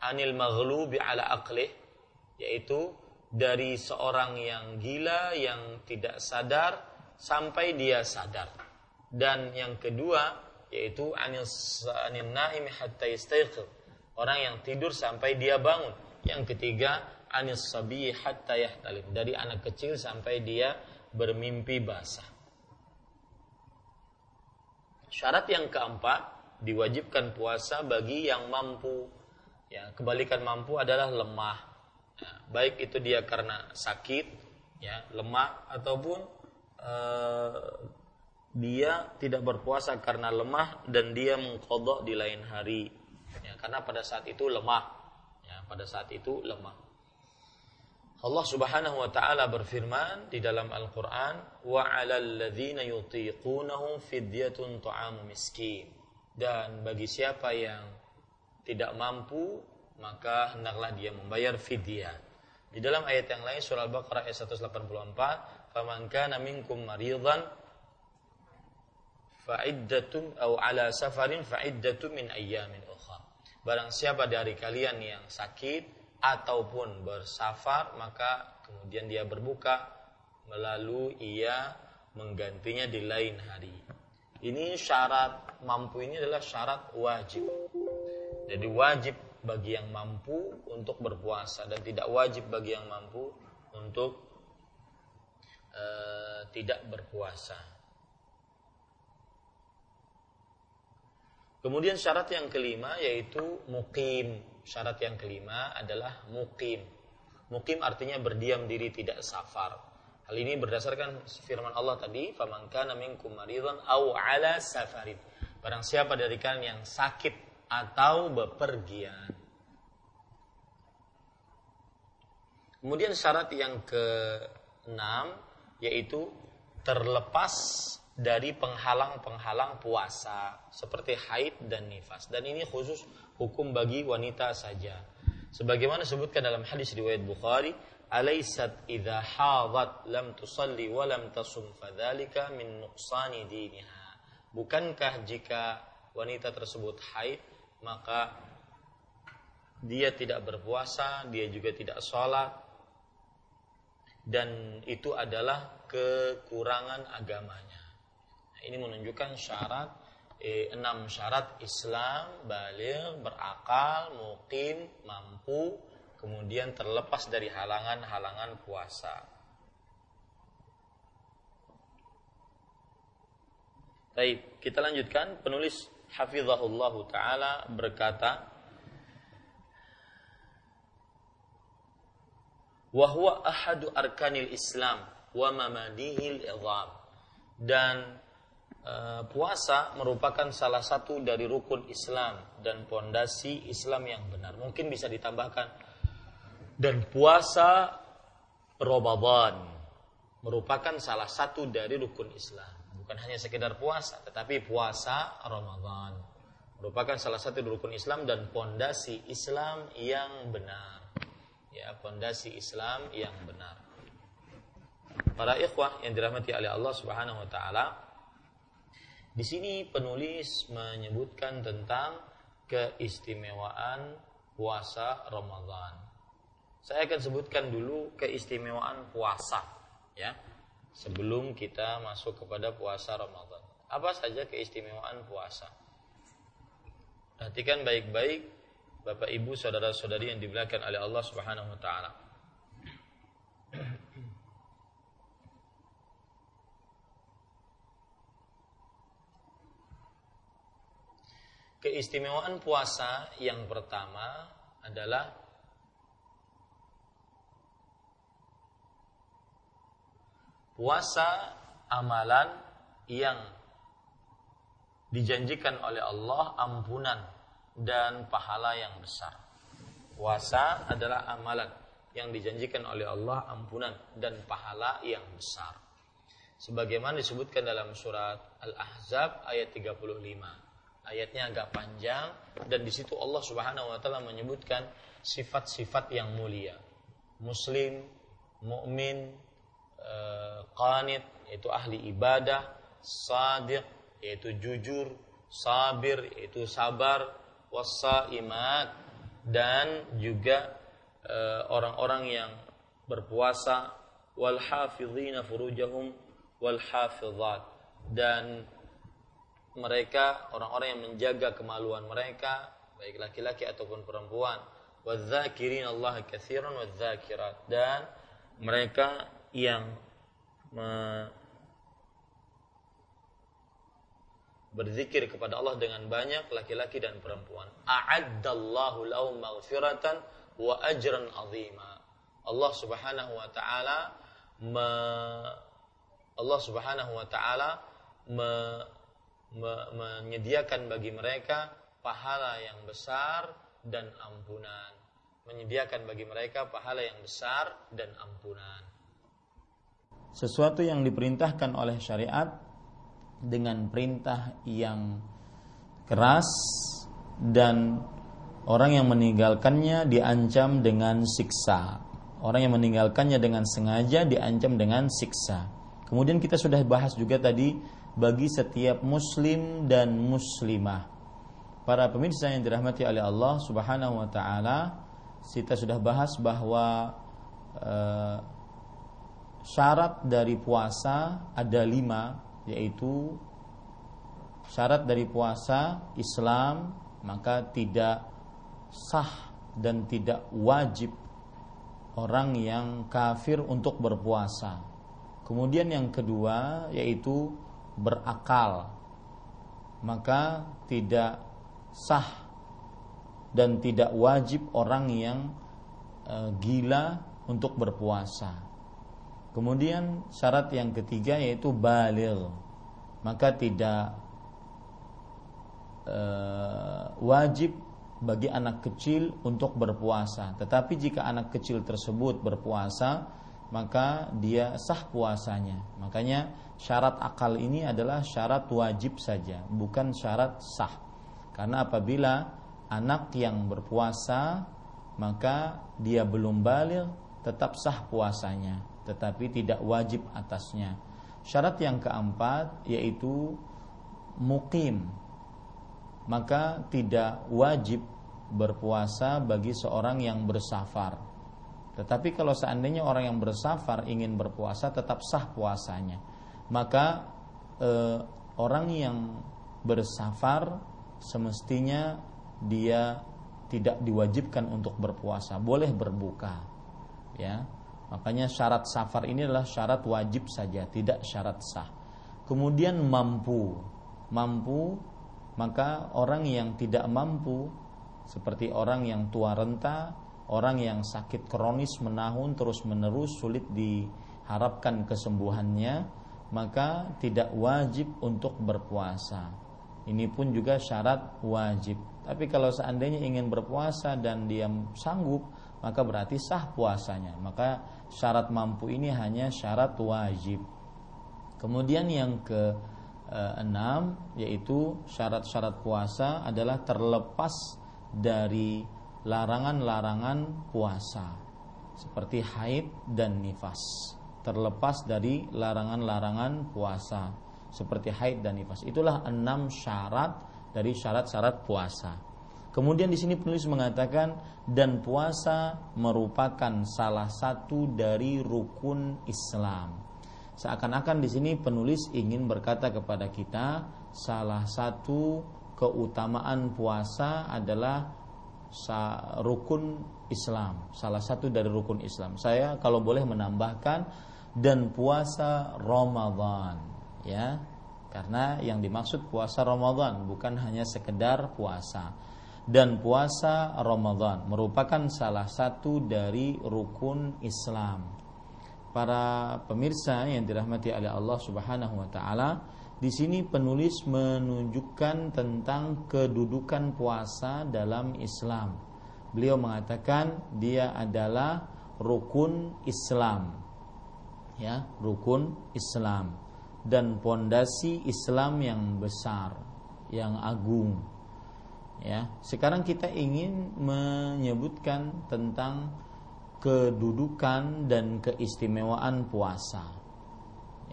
Anil maghlubi ala aklih, yaitu dari seorang yang gila yang tidak sadar sampai dia sadar. Dan yang kedua yaitu anil anil naim hatta yastayqir. Orang yang tidur sampai dia bangun. Yang ketiga anis sabi hatta yahtalim. Dari anak kecil sampai dia bermimpi basah. Syarat yang keempat, diwajibkan puasa bagi yang mampu. Ya, kebalikan mampu adalah lemah. Ya, baik itu dia karena sakit, ya, lemah ataupun uh, dia tidak berpuasa karena lemah dan dia mengkodok di lain hari ya, karena pada saat itu lemah ya, pada saat itu lemah Allah Subhanahu wa taala berfirman di dalam Al-Qur'an wa 'alal ladzina yutiqunahu fidyatun ta'amu miskin. Dan bagi siapa yang tidak mampu maka hendaklah dia membayar fidyah. Di dalam ayat yang lain surah Al-Baqarah ayat 184 faman kana minkum maridan fa'iddatun atau ala safarin fa'iddatun min ayyamin ukhra. Barang siapa dari kalian yang sakit ataupun bersafar maka kemudian dia berbuka melalui ia menggantinya di lain hari. Ini syarat mampu ini adalah syarat wajib. Jadi wajib bagi yang mampu untuk berpuasa dan tidak wajib bagi yang mampu untuk uh, tidak berpuasa. Kemudian syarat yang kelima yaitu mukim syarat yang kelima adalah mukim. Mukim artinya berdiam diri tidak safar. Hal ini berdasarkan firman Allah tadi, "Faman kana minkum maridan aw ala safarin." Barang siapa dari kalian yang sakit atau bepergian. Kemudian syarat yang keenam yaitu terlepas dari penghalang-penghalang puasa seperti haid dan nifas. Dan ini khusus hukum bagi wanita saja. Sebagaimana disebutkan dalam hadis riwayat Bukhari alaysat idza hadat lam tusalli wa lam tasum fadzalika min nuqsani diniha. Bukankah jika wanita tersebut haid maka dia tidak berpuasa dia juga tidak sholat dan itu adalah kekurangan agamanya ini menunjukkan syarat eh, enam syarat Islam balik berakal mukim mampu kemudian terlepas dari halangan-halangan puasa Baik, kita lanjutkan. Penulis Hafizahullah Ta'ala berkata, Wahwa ahadu arkanil Islam wa mamadihil idham. Dan Eh, puasa merupakan salah satu dari rukun Islam dan pondasi Islam yang benar. Mungkin bisa ditambahkan dan puasa Ramadan merupakan salah satu dari rukun Islam. Bukan hanya sekedar puasa, tetapi puasa Ramadan merupakan salah satu rukun Islam dan pondasi Islam yang benar. Ya, pondasi Islam yang benar. Para ikhwah yang dirahmati oleh Allah Subhanahu wa taala, di sini penulis menyebutkan tentang keistimewaan puasa Ramadan. Saya akan sebutkan dulu keistimewaan puasa ya sebelum kita masuk kepada puasa Ramadan. Apa saja keistimewaan puasa? Perhatikan baik-baik Bapak Ibu saudara-saudari yang dimuliakan oleh Allah Subhanahu wa taala. Keistimewaan puasa yang pertama adalah puasa amalan yang dijanjikan oleh Allah ampunan dan pahala yang besar. Puasa adalah amalan yang dijanjikan oleh Allah ampunan dan pahala yang besar. Sebagaimana disebutkan dalam surat Al-Ahzab ayat 35 ayatnya agak panjang dan di situ Allah Subhanahu wa taala menyebutkan sifat-sifat yang mulia. Muslim, mukmin, eh, qanit yaitu ahli ibadah, sadiq yaitu jujur, sabir yaitu sabar, wasaimat dan juga eh, orang-orang yang berpuasa wal hafizina furujahum wal hafizat dan mereka orang-orang yang menjaga kemaluan mereka baik laki-laki ataupun perempuan wadzakirin Allah katsiran wadzakirat dan mereka yang me berzikir kepada Allah dengan banyak laki-laki dan perempuan. A'addallahu lahum maghfiratan wa ajran azima. Allah Subhanahu wa taala Allah Subhanahu wa taala menyediakan bagi mereka pahala yang besar dan ampunan. Menyediakan bagi mereka pahala yang besar dan ampunan. Sesuatu yang diperintahkan oleh syariat dengan perintah yang keras dan orang yang meninggalkannya diancam dengan siksa. Orang yang meninggalkannya dengan sengaja diancam dengan siksa. Kemudian kita sudah bahas juga tadi bagi setiap muslim dan muslimah para pemirsa yang dirahmati oleh Allah Subhanahu wa taala, kita sudah bahas bahwa e, syarat dari puasa ada lima, yaitu syarat dari puasa Islam maka tidak sah dan tidak wajib orang yang kafir untuk berpuasa. Kemudian yang kedua yaitu berakal. Maka tidak sah dan tidak wajib orang yang e, gila untuk berpuasa. Kemudian syarat yang ketiga yaitu balil. Maka tidak e, wajib bagi anak kecil untuk berpuasa. Tetapi jika anak kecil tersebut berpuasa, maka dia sah puasanya. Makanya syarat akal ini adalah syarat wajib saja, bukan syarat sah. Karena apabila anak yang berpuasa maka dia belum balik tetap sah puasanya tetapi tidak wajib atasnya. Syarat yang keempat yaitu mukim maka tidak wajib berpuasa bagi seorang yang bersafar. Tetapi kalau seandainya orang yang bersafar ingin berpuasa tetap sah puasanya. Maka eh, orang yang bersafar semestinya dia tidak diwajibkan untuk berpuasa, boleh berbuka. Ya. Makanya syarat safar ini adalah syarat wajib saja, tidak syarat sah. Kemudian mampu. Mampu maka orang yang tidak mampu seperti orang yang tua renta, orang yang sakit kronis menahun terus-menerus sulit diharapkan kesembuhannya, maka tidak wajib untuk berpuasa ini pun juga syarat wajib. Tapi kalau seandainya ingin berpuasa dan dia sanggup, maka berarti sah puasanya. Maka syarat mampu ini hanya syarat wajib. Kemudian yang ke enam yaitu syarat-syarat puasa adalah terlepas dari larangan-larangan puasa seperti haid dan nifas terlepas dari larangan-larangan puasa seperti haid dan nifas. Itulah enam syarat dari syarat-syarat puasa. Kemudian di sini penulis mengatakan dan puasa merupakan salah satu dari rukun Islam. Seakan-akan di sini penulis ingin berkata kepada kita salah satu keutamaan puasa adalah rukun Islam, salah satu dari rukun Islam. Saya kalau boleh menambahkan dan puasa Ramadan ya karena yang dimaksud puasa Ramadan bukan hanya sekedar puasa dan puasa Ramadan merupakan salah satu dari rukun Islam. Para pemirsa yang dirahmati oleh Allah Subhanahu wa taala, di sini penulis menunjukkan tentang kedudukan puasa dalam Islam. Beliau mengatakan dia adalah rukun Islam. Ya, rukun Islam dan pondasi Islam yang besar, yang agung. Ya, sekarang kita ingin menyebutkan tentang kedudukan dan keistimewaan puasa.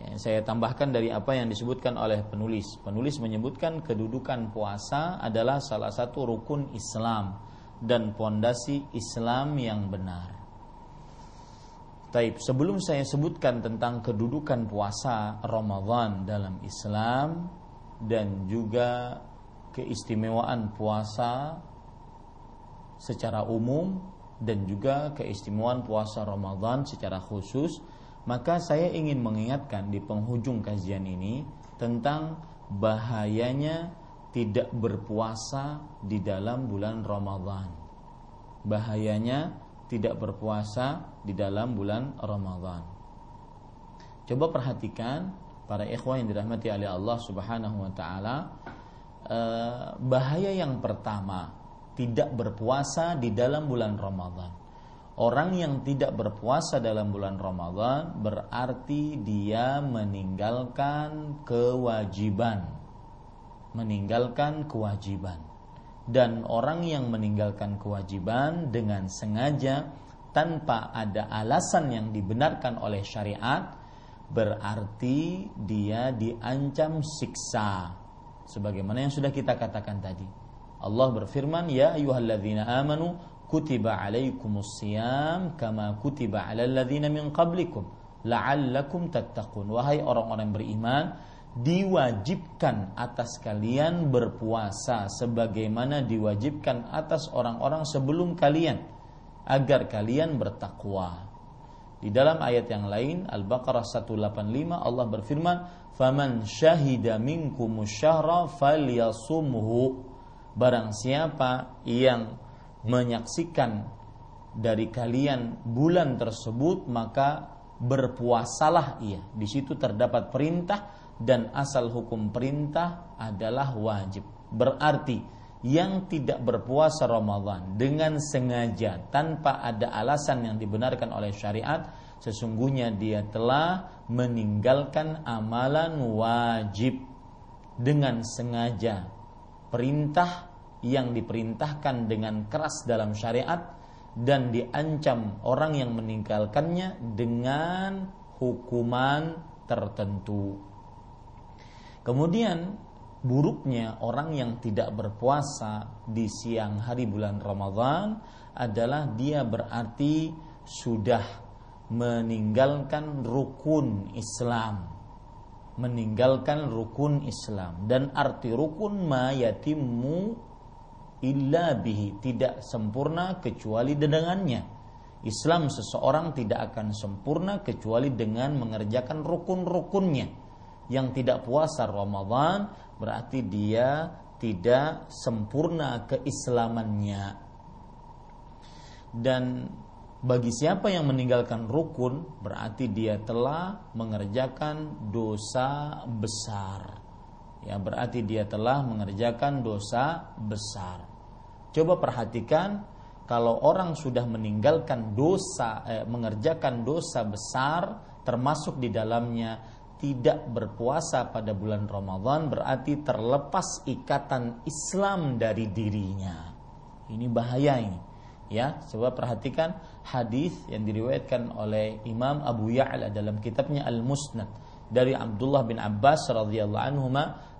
Ya, saya tambahkan dari apa yang disebutkan oleh penulis. Penulis menyebutkan kedudukan puasa adalah salah satu rukun Islam dan pondasi Islam yang benar. Taib, sebelum saya sebutkan tentang kedudukan puasa Ramadan dalam Islam dan juga keistimewaan puasa secara umum dan juga keistimewaan puasa Ramadan secara khusus, maka saya ingin mengingatkan di penghujung kajian ini tentang bahayanya tidak berpuasa di dalam bulan Ramadan. Bahayanya tidak berpuasa di dalam bulan Ramadan. Coba perhatikan para ikhwah yang dirahmati oleh Allah Subhanahu wa taala, eh, bahaya yang pertama tidak berpuasa di dalam bulan Ramadan. Orang yang tidak berpuasa dalam bulan Ramadan berarti dia meninggalkan kewajiban. Meninggalkan kewajiban. Dan orang yang meninggalkan kewajiban dengan sengaja tanpa ada alasan yang dibenarkan oleh syariat berarti dia diancam siksa. Sebagaimana yang sudah kita katakan tadi. Allah berfirman ya ayyuhalladzina amanu kutiba alaikumus siyam kama kutiba alal ladzina min qablikum la'allakum tattaqun. Wahai orang-orang beriman diwajibkan atas kalian berpuasa sebagaimana diwajibkan atas orang-orang sebelum kalian agar kalian bertakwa di dalam ayat yang lain Al-Baqarah 185 Allah berfirman faman syahida minkum syahra falyasumhu barang siapa yang menyaksikan dari kalian bulan tersebut maka berpuasalah ia. Di situ terdapat perintah dan asal hukum perintah adalah wajib. Berarti yang tidak berpuasa Ramadan dengan sengaja tanpa ada alasan yang dibenarkan oleh syariat sesungguhnya dia telah meninggalkan amalan wajib dengan sengaja perintah yang diperintahkan dengan keras dalam syariat dan diancam orang yang meninggalkannya dengan hukuman tertentu. Kemudian buruknya orang yang tidak berpuasa di siang hari bulan Ramadan adalah dia berarti sudah meninggalkan rukun Islam. Meninggalkan rukun Islam. Dan arti rukun ma yatimmu illa bihi. Tidak sempurna kecuali dengannya. Islam seseorang tidak akan sempurna kecuali dengan mengerjakan rukun-rukunnya. Yang tidak puasa Ramadan berarti dia tidak sempurna keislamannya. Dan bagi siapa yang meninggalkan rukun berarti dia telah mengerjakan dosa besar. Ya berarti dia telah mengerjakan dosa besar. Coba perhatikan kalau orang sudah meninggalkan dosa, eh, mengerjakan dosa besar, termasuk di dalamnya tidak berpuasa pada bulan Ramadan, berarti terlepas ikatan Islam dari dirinya. Ini bahaya ini. Ya, coba perhatikan hadis yang diriwayatkan oleh Imam Abu Ya'la dalam kitabnya Al-Musnad dari Abdullah bin Abbas radhiyallahu anhu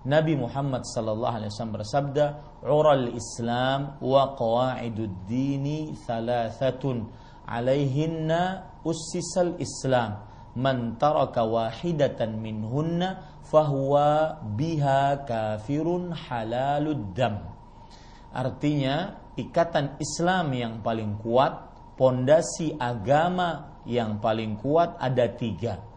Nabi Muhammad sallallahu alaihi wasallam bersabda, "Ural Islam wa qawaidud dini thalathatun, alaihinna ussisal Islam. Man taraka wahidatan minhunna fahuwa biha kafirun halalud dam." Artinya, ikatan Islam yang paling kuat, pondasi agama yang paling kuat ada tiga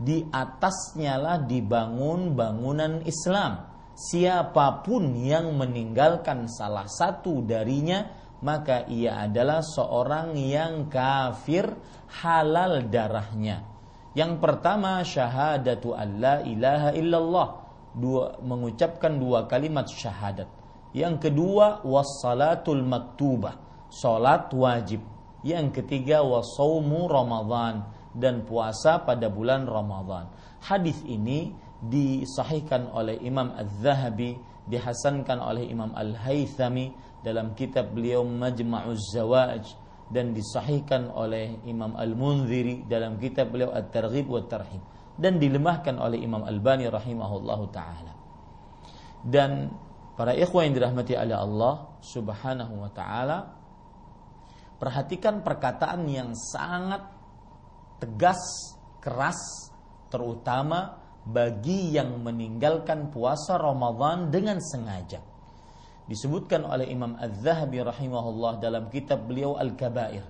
di atasnya lah dibangun bangunan Islam. Siapa pun yang meninggalkan salah satu darinya, maka ia adalah seorang yang kafir halal darahnya. Yang pertama syahadatu alla ilaha illallah, dua mengucapkan dua kalimat syahadat. Yang kedua wassalatul maktubah, salat wajib. Yang ketiga wasaumu Ramadan, dan puasa pada bulan Ramadan. Hadis ini disahihkan oleh Imam Az-Zahabi, dihasankan oleh Imam Al-Haythami dalam kitab beliau Majma'uz Zawaj dan disahihkan oleh Imam Al-Munziri dalam kitab beliau At-Targhib wa Tarhib dan dilemahkan oleh Imam Al-Bani rahimahullahu taala. Dan para ikhwan yang dirahmati oleh Allah Subhanahu wa taala perhatikan perkataan yang sangat tegas, keras, terutama bagi yang meninggalkan puasa Ramadan dengan sengaja. Disebutkan oleh Imam Az-Zahabi rahimahullah dalam kitab beliau Al-Kabair.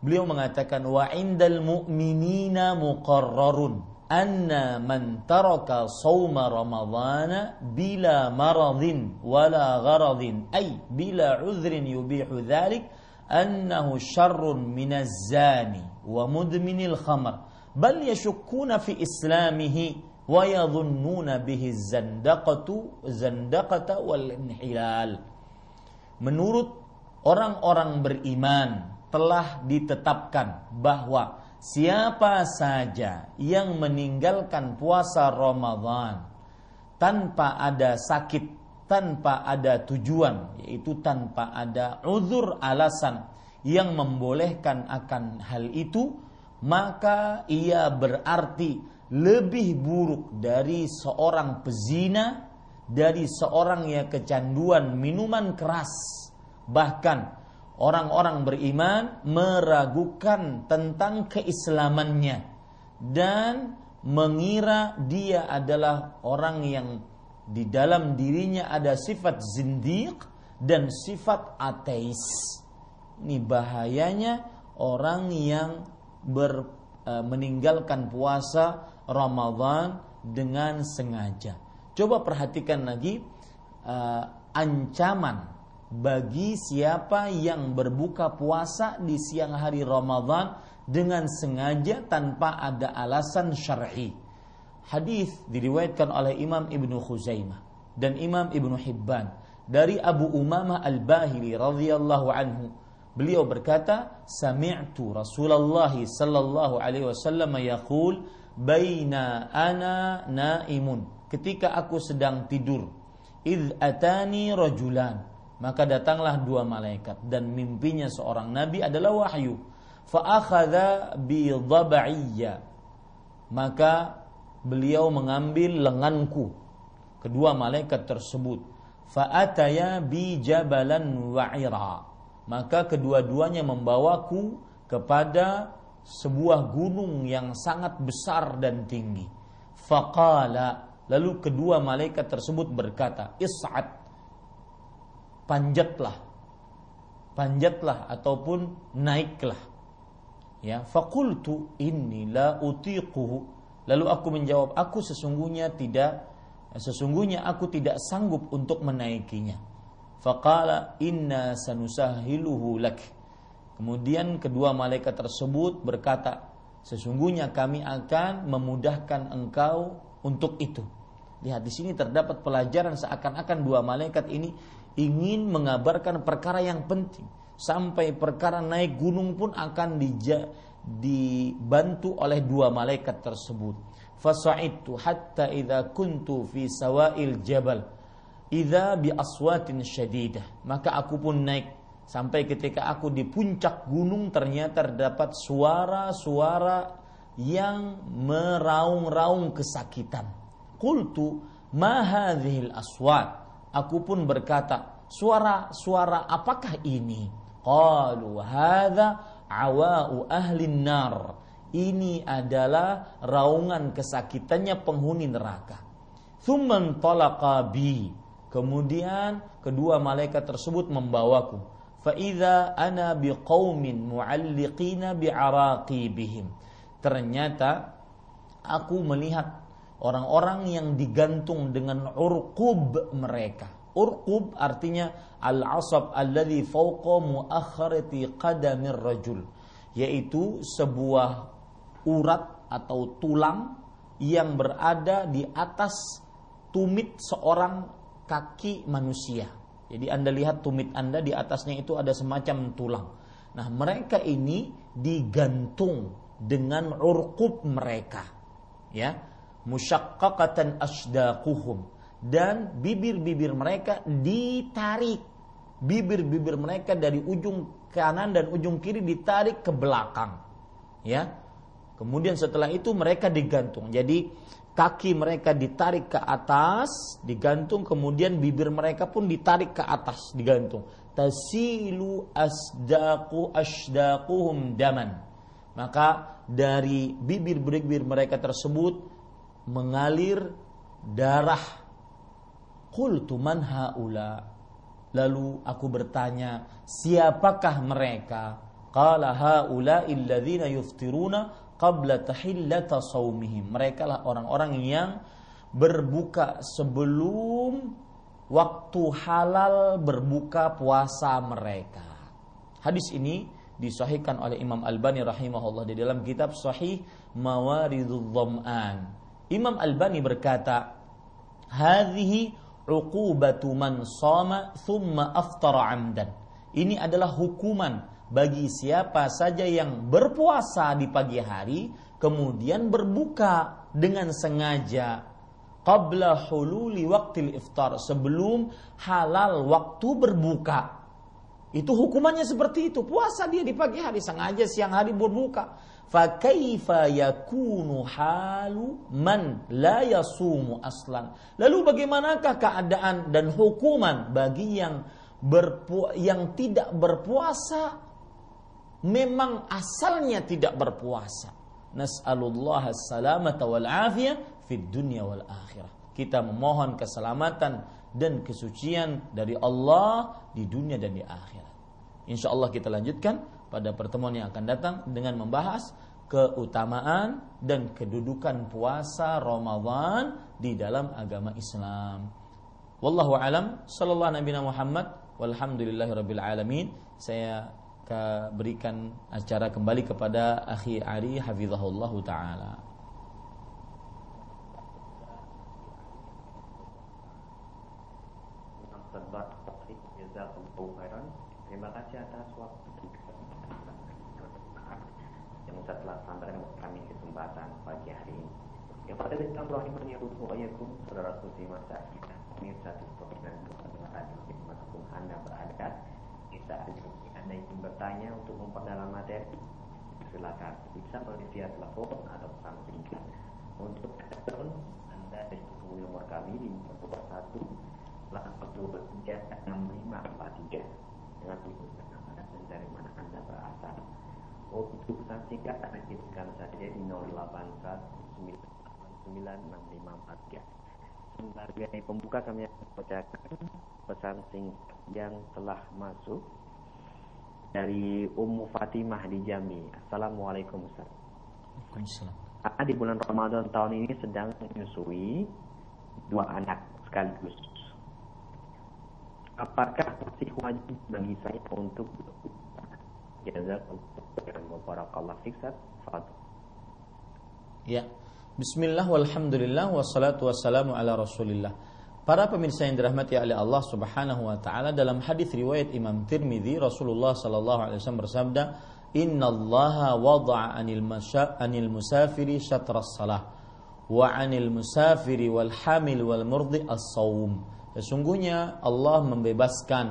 Beliau mengatakan wa indal mu'minina muqarrarun anna man taraka sawma ramadhana bila maradin wala gharadin ay bila uzrin yubihu dhalik annahu syarrun minaz zani wa mudminil khamr bal yashukkuna fi islamihi wa yadhunnuna bihi zandaqatu inhilal menurut orang-orang beriman telah ditetapkan bahwa siapa saja yang meninggalkan puasa Ramadan tanpa ada sakit, tanpa ada tujuan, yaitu tanpa ada uzur alasan yang membolehkan akan hal itu, maka ia berarti lebih buruk dari seorang pezina, dari seorang yang kecanduan minuman keras Bahkan orang-orang beriman meragukan tentang keislamannya dan mengira dia adalah orang yang di dalam dirinya ada sifat zindiq dan sifat ateis. Ini bahayanya orang yang ber, e, meninggalkan puasa Ramadan dengan sengaja. Coba perhatikan lagi e, ancaman bagi siapa yang berbuka puasa di siang hari Ramadan dengan sengaja tanpa ada alasan syar'i. Hadis diriwayatkan oleh Imam Ibnu Khuzaimah dan Imam Ibnu Hibban dari Abu Umamah Al-Bahili radhiyallahu anhu. Beliau berkata, "Sami'tu Rasulullah sallallahu alaihi wasallam yaqul, baina ana naimun." Ketika aku sedang tidur, id atani rajulan maka datanglah dua malaikat dan mimpinya seorang nabi adalah wahyu. Fa'akhadha bi Maka beliau mengambil lenganku. Kedua malaikat tersebut. Fa'ataya bi jabalan wa'ira. Maka kedua-duanya membawaku kepada sebuah gunung yang sangat besar dan tinggi. Faqala lalu kedua malaikat tersebut berkata, "Is'ad. Panjatlah. Panjatlah ataupun naiklah. Ya fakultu inni la utiquhu. Lalu aku menjawab aku sesungguhnya tidak sesungguhnya aku tidak sanggup untuk menaikinya faqala inna sanusahiluhu lak. Kemudian kedua malaikat tersebut berkata sesungguhnya kami akan memudahkan engkau untuk itu. Lihat di sini terdapat pelajaran seakan-akan dua malaikat ini ingin mengabarkan perkara yang penting. Sampai perkara naik gunung pun akan dibantu oleh dua malaikat tersebut. Fasa'idtu hatta idza kuntu fi sawa'il jabal idza bi aswatin syadidah. Maka aku pun naik sampai ketika aku di puncak gunung ternyata terdapat suara-suara yang meraung-raung kesakitan. Qultu ma hadhil aswat Aku pun berkata, suara-suara apakah ini? Qalu hadza awa'u ahli nar. Ini adalah raungan kesakitannya penghuni neraka. Thumman talaqa bi. Kemudian kedua malaikat tersebut membawaku. Fa'idha ana biqaumin mu'alliqina bi'araqibihim. Ternyata aku melihat orang-orang yang digantung dengan urqub mereka. Urqub artinya al-asab alladhi fawqa muakhirati qadamir rajul, yaitu sebuah urat atau tulang yang berada di atas tumit seorang kaki manusia. Jadi Anda lihat tumit Anda di atasnya itu ada semacam tulang. Nah, mereka ini digantung dengan urqub mereka. Ya, musyaqqaqatan asdaquhum dan bibir-bibir mereka ditarik bibir-bibir mereka dari ujung kanan dan ujung kiri ditarik ke belakang ya kemudian setelah itu mereka digantung jadi kaki mereka ditarik ke atas digantung kemudian bibir mereka pun ditarik ke atas digantung tasilu asdaqu asdaquhum daman maka dari bibir-bibir mereka tersebut mengalir darah. Qultu man haula? Lalu aku bertanya, siapakah mereka? Qala haula illadzina yuftiruna qabla tahillata saumihim. Mereka lah orang-orang yang berbuka sebelum waktu halal berbuka puasa mereka. Hadis ini disahihkan oleh Imam Albani rahimahullah di dalam kitab Sahih mawaridul dham'an. Imam Albani berkata, "Hadhihi uqubatu man shama thumma aftara 'amdan." Ini adalah hukuman bagi siapa saja yang berpuasa di pagi hari kemudian berbuka dengan sengaja qabla hululi waktil iftar sebelum halal waktu berbuka. Itu hukumannya seperti itu. Puasa dia di pagi hari sengaja siang hari berbuka. Fakaifa yakunu halu man la yasumu aslan. Lalu bagaimanakah keadaan dan hukuman bagi yang berpu yang tidak berpuasa memang asalnya tidak berpuasa. Nas'alullah salamata wal afiyah fid dunya wal akhirah. Kita memohon keselamatan dan kesucian dari Allah di dunia dan di akhirat. Insya Allah kita lanjutkan pada pertemuan yang akan datang dengan membahas keutamaan dan kedudukan puasa Ramadan di dalam agama Islam. Wallahu alam sallallahu nabi Muhammad walhamdulillahirabbil alamin. Saya berikan acara kembali kepada akhi Ari hafizahullah taala. Terima kasih atas waktu Ustaz telah sampaikan kami kesempatan pagi hari ini. Yang pada datang rahimani wa yakum saudara suci masa kita pemirsa TikTok dan radio di mana pun anda berada. Bisa anda ingin bertanya untuk memperdalam materi? Silakan. Bisa melalui via telepon atau pesan singkat. Untuk telepon anda dihubungi nomor kami di 01 823 6543 dengan anda dari mana anda berasal. Untuk pesan singkat akan kirimkan saja di 0819966543. Sebagai pembuka kami akan bacakan pesan singkat yang telah masuk dari Ummu Fatimah di Jambi. Assalamualaikum Ustaz. Waalaikumsalam. di bulan Ramadan tahun ini sedang menyusui dua anak sekaligus. Apakah masih wajib bagi saya untuk Ya. Bismillah walhamdulillah wassalatu wassalamu ala rasulillah Para pemirsa yang dirahmati oleh Allah Subhanahu wa taala dalam hadis riwayat Imam Tirmidzi Rasulullah sallallahu alaihi wasallam bersabda Inna Allah wada'a anil, masya, anil musafiri syatras salah wa anil musafiri wal hamil wal murdi as-sawm Sesungguhnya Allah membebaskan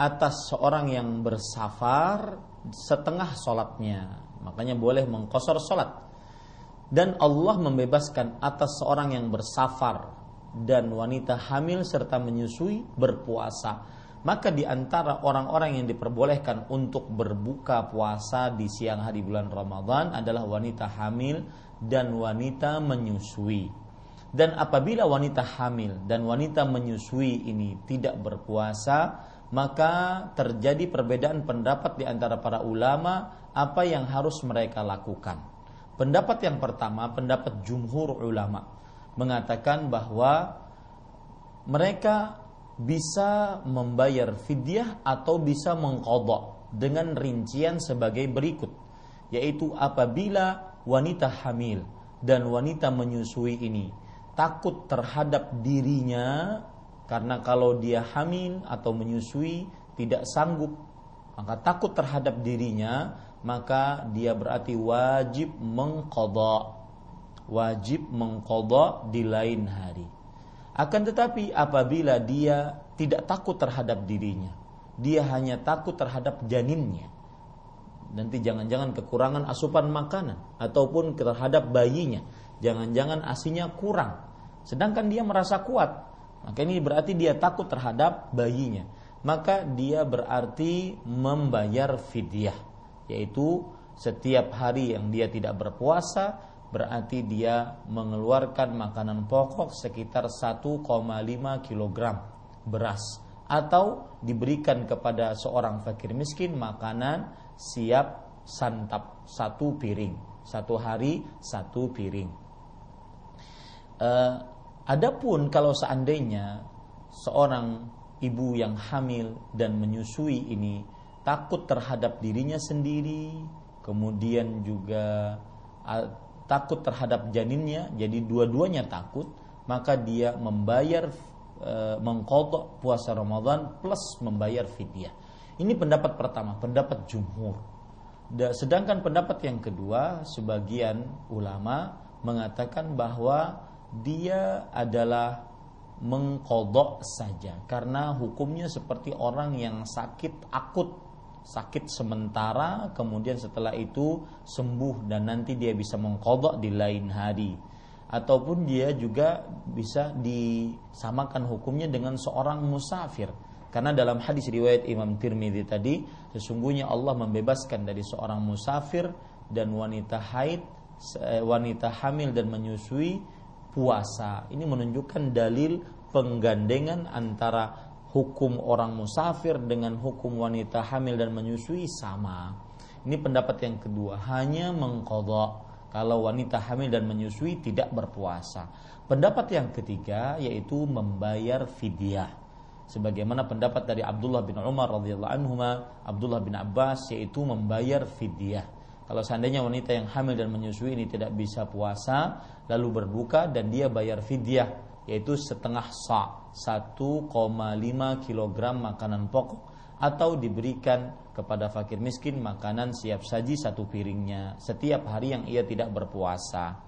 atas seorang yang bersafar setengah sholatnya makanya boleh mengkosor sholat dan Allah membebaskan atas seorang yang bersafar dan wanita hamil serta menyusui berpuasa. Maka di antara orang-orang yang diperbolehkan untuk berbuka puasa di siang hari bulan Ramadan adalah wanita hamil dan wanita menyusui. Dan apabila wanita hamil dan wanita menyusui ini tidak berpuasa maka terjadi perbedaan pendapat di antara para ulama apa yang harus mereka lakukan. Pendapat yang pertama, pendapat jumhur ulama mengatakan bahwa mereka bisa membayar fidyah atau bisa mengkodok dengan rincian sebagai berikut, yaitu apabila wanita hamil dan wanita menyusui ini takut terhadap dirinya karena kalau dia hamil atau menyusui tidak sanggup maka takut terhadap dirinya maka dia berarti wajib mengkodok wajib mengkodok di lain hari akan tetapi apabila dia tidak takut terhadap dirinya dia hanya takut terhadap janinnya nanti jangan-jangan kekurangan asupan makanan ataupun terhadap bayinya jangan-jangan asinya kurang sedangkan dia merasa kuat maka ini berarti dia takut terhadap bayinya. Maka dia berarti membayar fidyah, yaitu setiap hari yang dia tidak berpuasa berarti dia mengeluarkan makanan pokok sekitar 1,5 kg beras atau diberikan kepada seorang fakir miskin makanan siap santap satu piring satu hari satu piring. Uh, Adapun kalau seandainya seorang ibu yang hamil dan menyusui ini takut terhadap dirinya sendiri, kemudian juga takut terhadap janinnya, jadi dua-duanya takut, maka dia membayar e, mengkodok puasa Ramadan plus membayar fidyah. Ini pendapat pertama, pendapat jumhur. Sedangkan pendapat yang kedua, sebagian ulama mengatakan bahwa dia adalah mengkodok saja karena hukumnya seperti orang yang sakit akut sakit sementara kemudian setelah itu sembuh dan nanti dia bisa mengkodok di lain hari ataupun dia juga bisa disamakan hukumnya dengan seorang musafir karena dalam hadis riwayat Imam Tirmidzi tadi sesungguhnya Allah membebaskan dari seorang musafir dan wanita haid eh, wanita hamil dan menyusui puasa. Ini menunjukkan dalil penggandengan antara hukum orang musafir dengan hukum wanita hamil dan menyusui sama. Ini pendapat yang kedua, hanya mengkodok kalau wanita hamil dan menyusui tidak berpuasa. Pendapat yang ketiga yaitu membayar fidyah. Sebagaimana pendapat dari Abdullah bin Umar radhiyallahu anhu, Abdullah bin Abbas yaitu membayar fidyah kalau seandainya wanita yang hamil dan menyusui ini tidak bisa puasa, lalu berbuka dan dia bayar fidyah, yaitu setengah sa, 1,5 kg makanan pokok atau diberikan kepada fakir miskin makanan siap saji satu piringnya setiap hari yang ia tidak berpuasa.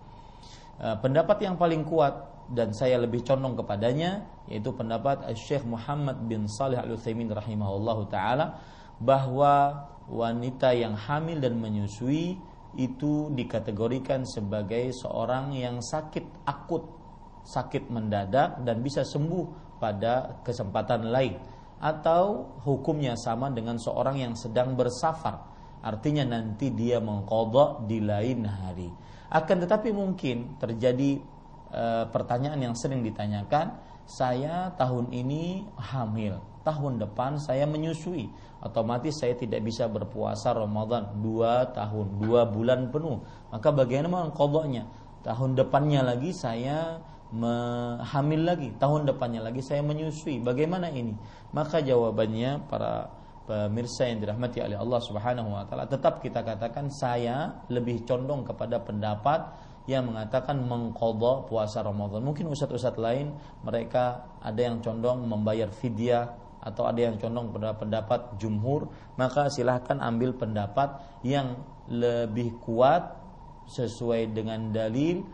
E, pendapat yang paling kuat dan saya lebih condong kepadanya yaitu pendapat Syekh Muhammad bin Salih Al Utsaimin rahimahullahu taala bahwa wanita yang hamil dan menyusui itu dikategorikan sebagai seorang yang sakit akut, sakit mendadak dan bisa sembuh pada kesempatan lain atau hukumnya sama dengan seorang yang sedang bersafar. Artinya nanti dia mengkodok di lain hari. Akan tetapi mungkin terjadi e, pertanyaan yang sering ditanyakan, saya tahun ini hamil, tahun depan saya menyusui otomatis saya tidak bisa berpuasa Ramadan dua tahun, dua bulan penuh. Maka bagaimana kodoknya? Tahun depannya lagi saya hamil lagi, tahun depannya lagi saya menyusui. Bagaimana ini? Maka jawabannya para pemirsa yang dirahmati oleh Allah Subhanahu wa taala tetap kita katakan saya lebih condong kepada pendapat yang mengatakan mengkodok puasa Ramadan. Mungkin ustadz-ustadz lain mereka ada yang condong membayar fidyah atau ada yang condong pada pendapat jumhur, maka silahkan ambil pendapat yang lebih kuat sesuai dengan dalil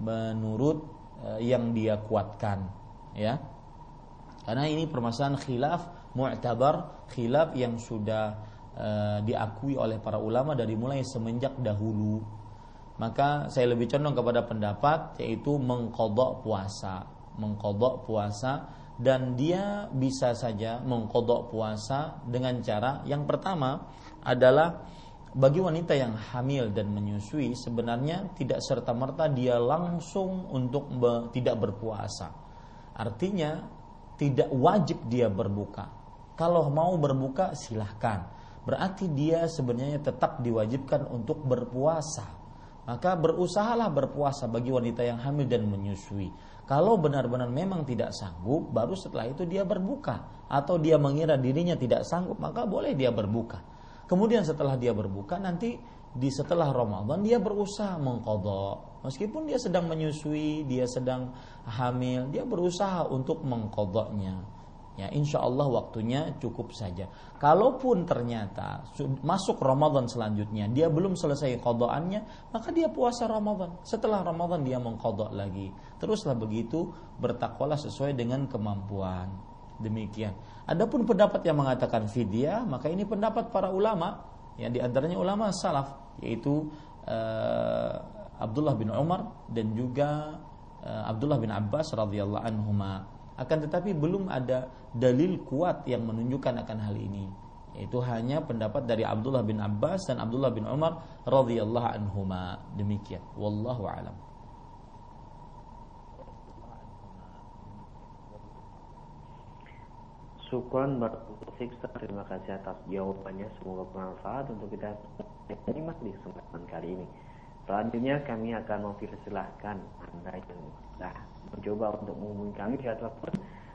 menurut yang dia kuatkan, ya. Karena ini permasalahan khilaf mu'tabar, khilaf yang sudah uh, diakui oleh para ulama dari mulai semenjak dahulu. Maka saya lebih condong kepada pendapat yaitu mengkodok puasa, mengkodok puasa dan dia bisa saja mengkodok puasa dengan cara yang pertama adalah bagi wanita yang hamil dan menyusui sebenarnya tidak serta merta dia langsung untuk tidak berpuasa. Artinya tidak wajib dia berbuka. Kalau mau berbuka silahkan. Berarti dia sebenarnya tetap diwajibkan untuk berpuasa. Maka berusahalah berpuasa bagi wanita yang hamil dan menyusui kalau benar-benar memang tidak sanggup, baru setelah itu dia berbuka. Atau dia mengira dirinya tidak sanggup, maka boleh dia berbuka. Kemudian setelah dia berbuka, nanti di setelah Ramadan dia berusaha mengkodok. Meskipun dia sedang menyusui, dia sedang hamil, dia berusaha untuk mengkodoknya ya insya Allah waktunya cukup saja. Kalaupun ternyata masuk Ramadan selanjutnya dia belum selesai kodoannya, maka dia puasa Ramadan. Setelah Ramadan dia mengkodok lagi. Teruslah begitu bertakwalah sesuai dengan kemampuan. Demikian. Adapun pendapat yang mengatakan fidyah, maka ini pendapat para ulama, ya di antaranya ulama salaf, yaitu uh, Abdullah bin Umar dan juga uh, Abdullah bin Abbas radhiyallahu anhuma. Akan tetapi belum ada dalil kuat yang menunjukkan akan hal ini itu hanya pendapat dari Abdullah bin Abbas dan Abdullah bin Umar radhiyallahu anhuma. Demikian. Wallahu alam Syukran Siksa terima kasih atas jawabannya semoga bermanfaat untuk kita terima di kesempatan kali ini selanjutnya kami akan mempersilahkan anda yang sudah mencoba untuk menghubungi kami di telepon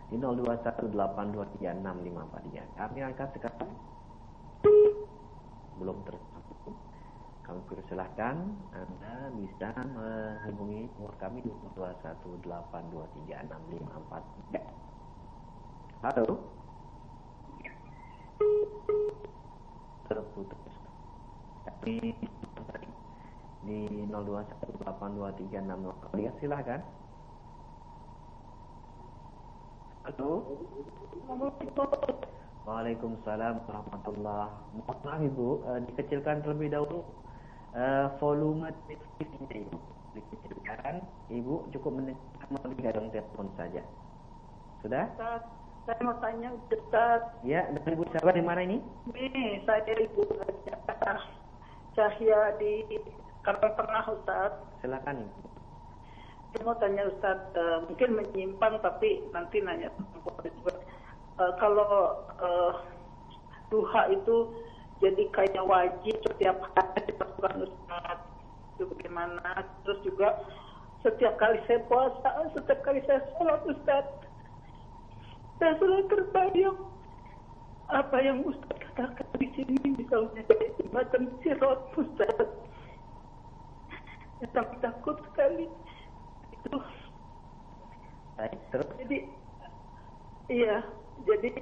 di 0218236543. Kami angkat sekarang belum tersambung. kami persilahkan Anda bisa menghubungi nomor kami 0218236543. Halo. Terputus. Tapi di 0218236543 lihat silahkan. Halo. Waalaikumsalam warahmatullah. Mohon maaf Ibu, uh, dikecilkan terlebih dahulu uh, volume TV-nya Ibu. Dikecilkan, Ibu cukup mendengar melalui gagang telepon saja. Sudah? Ustaz, saya mau tanya Ustaz. Ya, dan Ibu siapa di mana ini? Ini saya Ibu Cahya di Karang Tengah Ustaz. Silakan Ibu. Saya mau tanya Ustaz, uh, mungkin menyimpang tapi nanti nanya uh, kalau uh, duha itu jadi kayak wajib setiap hari dilakukan Ustaz itu bagaimana terus juga setiap kali saya puasa setiap kali saya sholat Ustaz saya selalu terbayang apa yang Ustaz katakan di sini misalnya dari jembatan sirot Ustaz saya takut sekali itu Baik, terus jadi iya jadi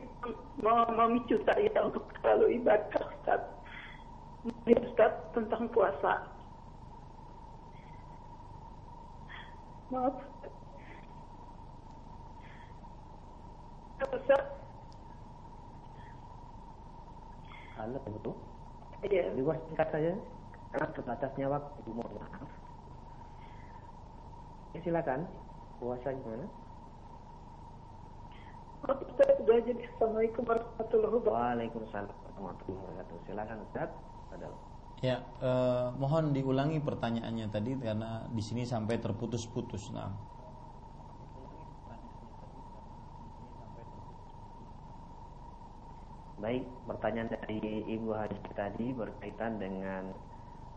mau memicu saya untuk selalu ibadah Ustaz. Ini Ustaz tentang puasa. Maaf. Halo Ibu. Iya. Ibu singkat saja karena terbatasnya waktu. Mohon maaf. Ya, silakan. Puasa gimana? Maaf Ustaz sudah jadi Assalamualaikum warahmatullahi wabarakatuh. Waalaikumsalam warahmatullahi wabarakatuh. Silakan Ustaz. Ada. Ya, eh, mohon diulangi pertanyaannya tadi karena di sini sampai terputus-putus. Nah, Baik, pertanyaan dari Ibu Haji tadi berkaitan dengan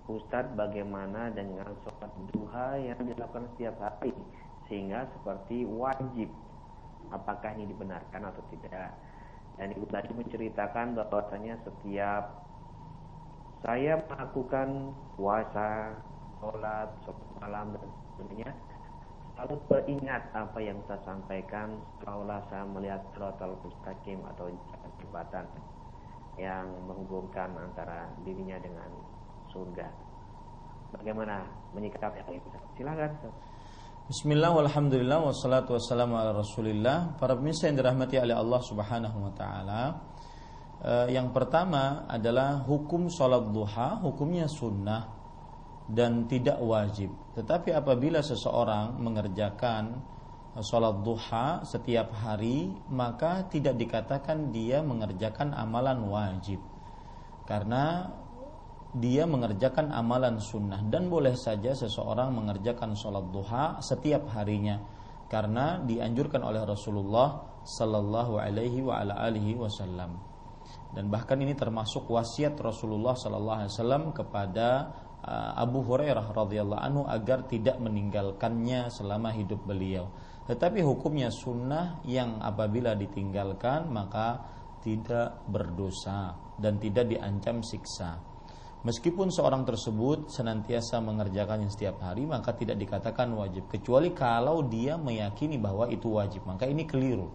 Ustadz bagaimana dengan sholat duha yang dilakukan setiap hari sehingga seperti wajib. Apakah ini dibenarkan atau tidak? Dan ibu tadi menceritakan bahwasanya setiap saya melakukan puasa, sholat, sholat malam dan sebagainya selalu teringat apa yang saya sampaikan seolah saya melihat siratal mustaqim atau jembatan yang menghubungkan antara dirinya dengan surga. Bagaimana menyikapi hal itu? Silakan. Bismillah walhamdulillah wassalatu wassalamu ala rasulillah Para pemirsa yang dirahmati oleh Allah subhanahu wa ta'ala eh, Yang pertama adalah hukum sholat duha Hukumnya sunnah dan tidak wajib. Tetapi apabila seseorang mengerjakan sholat duha setiap hari Maka tidak dikatakan dia mengerjakan amalan wajib. Karena dia mengerjakan amalan sunnah. Dan boleh saja seseorang mengerjakan sholat duha setiap harinya. Karena dianjurkan oleh Rasulullah Sallallahu Alaihi wa ala alihi Wasallam. Dan bahkan ini termasuk wasiat Rasulullah Sallallahu Alaihi Wasallam kepada Abu Hurairah radhiyallahu anhu agar tidak meninggalkannya selama hidup beliau. Tetapi hukumnya sunnah yang apabila ditinggalkan maka tidak berdosa dan tidak diancam siksa. Meskipun seorang tersebut senantiasa mengerjakannya setiap hari, maka tidak dikatakan wajib. Kecuali kalau dia meyakini bahwa itu wajib, maka ini keliru.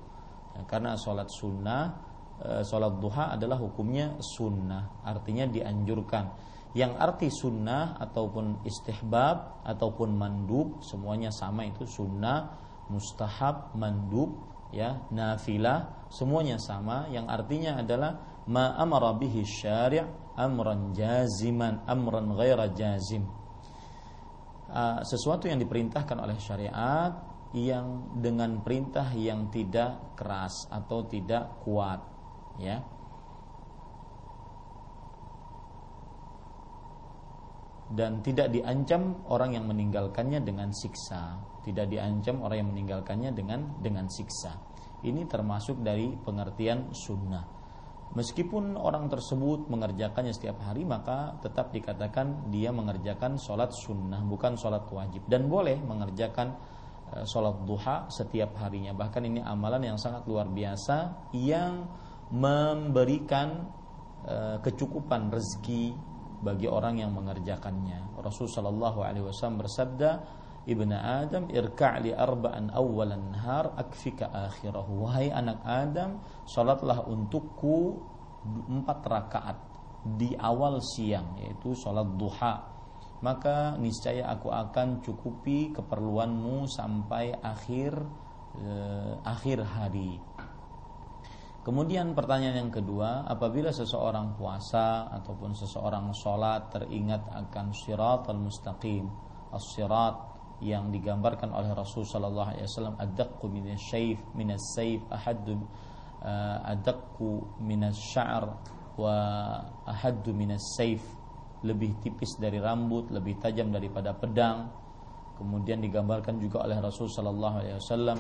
Ya, karena sholat sunnah, e, sholat duha adalah hukumnya sunnah, artinya dianjurkan. Yang arti sunnah ataupun istihbab ataupun mandub semuanya sama itu sunnah, mustahab, mandub, ya nafilah semuanya sama. Yang artinya adalah ma amara bihi syari' amran jaziman amran ghaira jazim uh, sesuatu yang diperintahkan oleh syariat yang dengan perintah yang tidak keras atau tidak kuat ya dan tidak diancam orang yang meninggalkannya dengan siksa. Tidak diancam orang yang meninggalkannya dengan dengan siksa. Ini termasuk dari pengertian sunnah. Meskipun orang tersebut mengerjakannya setiap hari maka tetap dikatakan dia mengerjakan sholat sunnah bukan sholat wajib. Dan boleh mengerjakan e, sholat duha setiap harinya. Bahkan ini amalan yang sangat luar biasa yang memberikan e, kecukupan rezeki bagi orang yang mengerjakannya. Rasul sallallahu alaihi wasallam bersabda, "Ibnu Adam, irka' li arba'an awwalan nahar akfika akhirahu." Wahai anak Adam, salatlah untukku empat rakaat di awal siang yaitu salat duha maka niscaya aku akan cukupi keperluanmu sampai akhir eh, akhir hari Kemudian pertanyaan yang kedua, apabila seseorang puasa ataupun seseorang sholat teringat akan syirat al-mustaqim, as-syirat yang digambarkan oleh Rasul sallallahu alaihi wasallam ad-daqqu min syayf min as-sayf ahaddu uh, ad-daqqu min asy-sya'r wa ahaddu lebih tipis dari rambut, lebih tajam daripada pedang. Kemudian digambarkan juga oleh Rasul sallallahu alaihi wasallam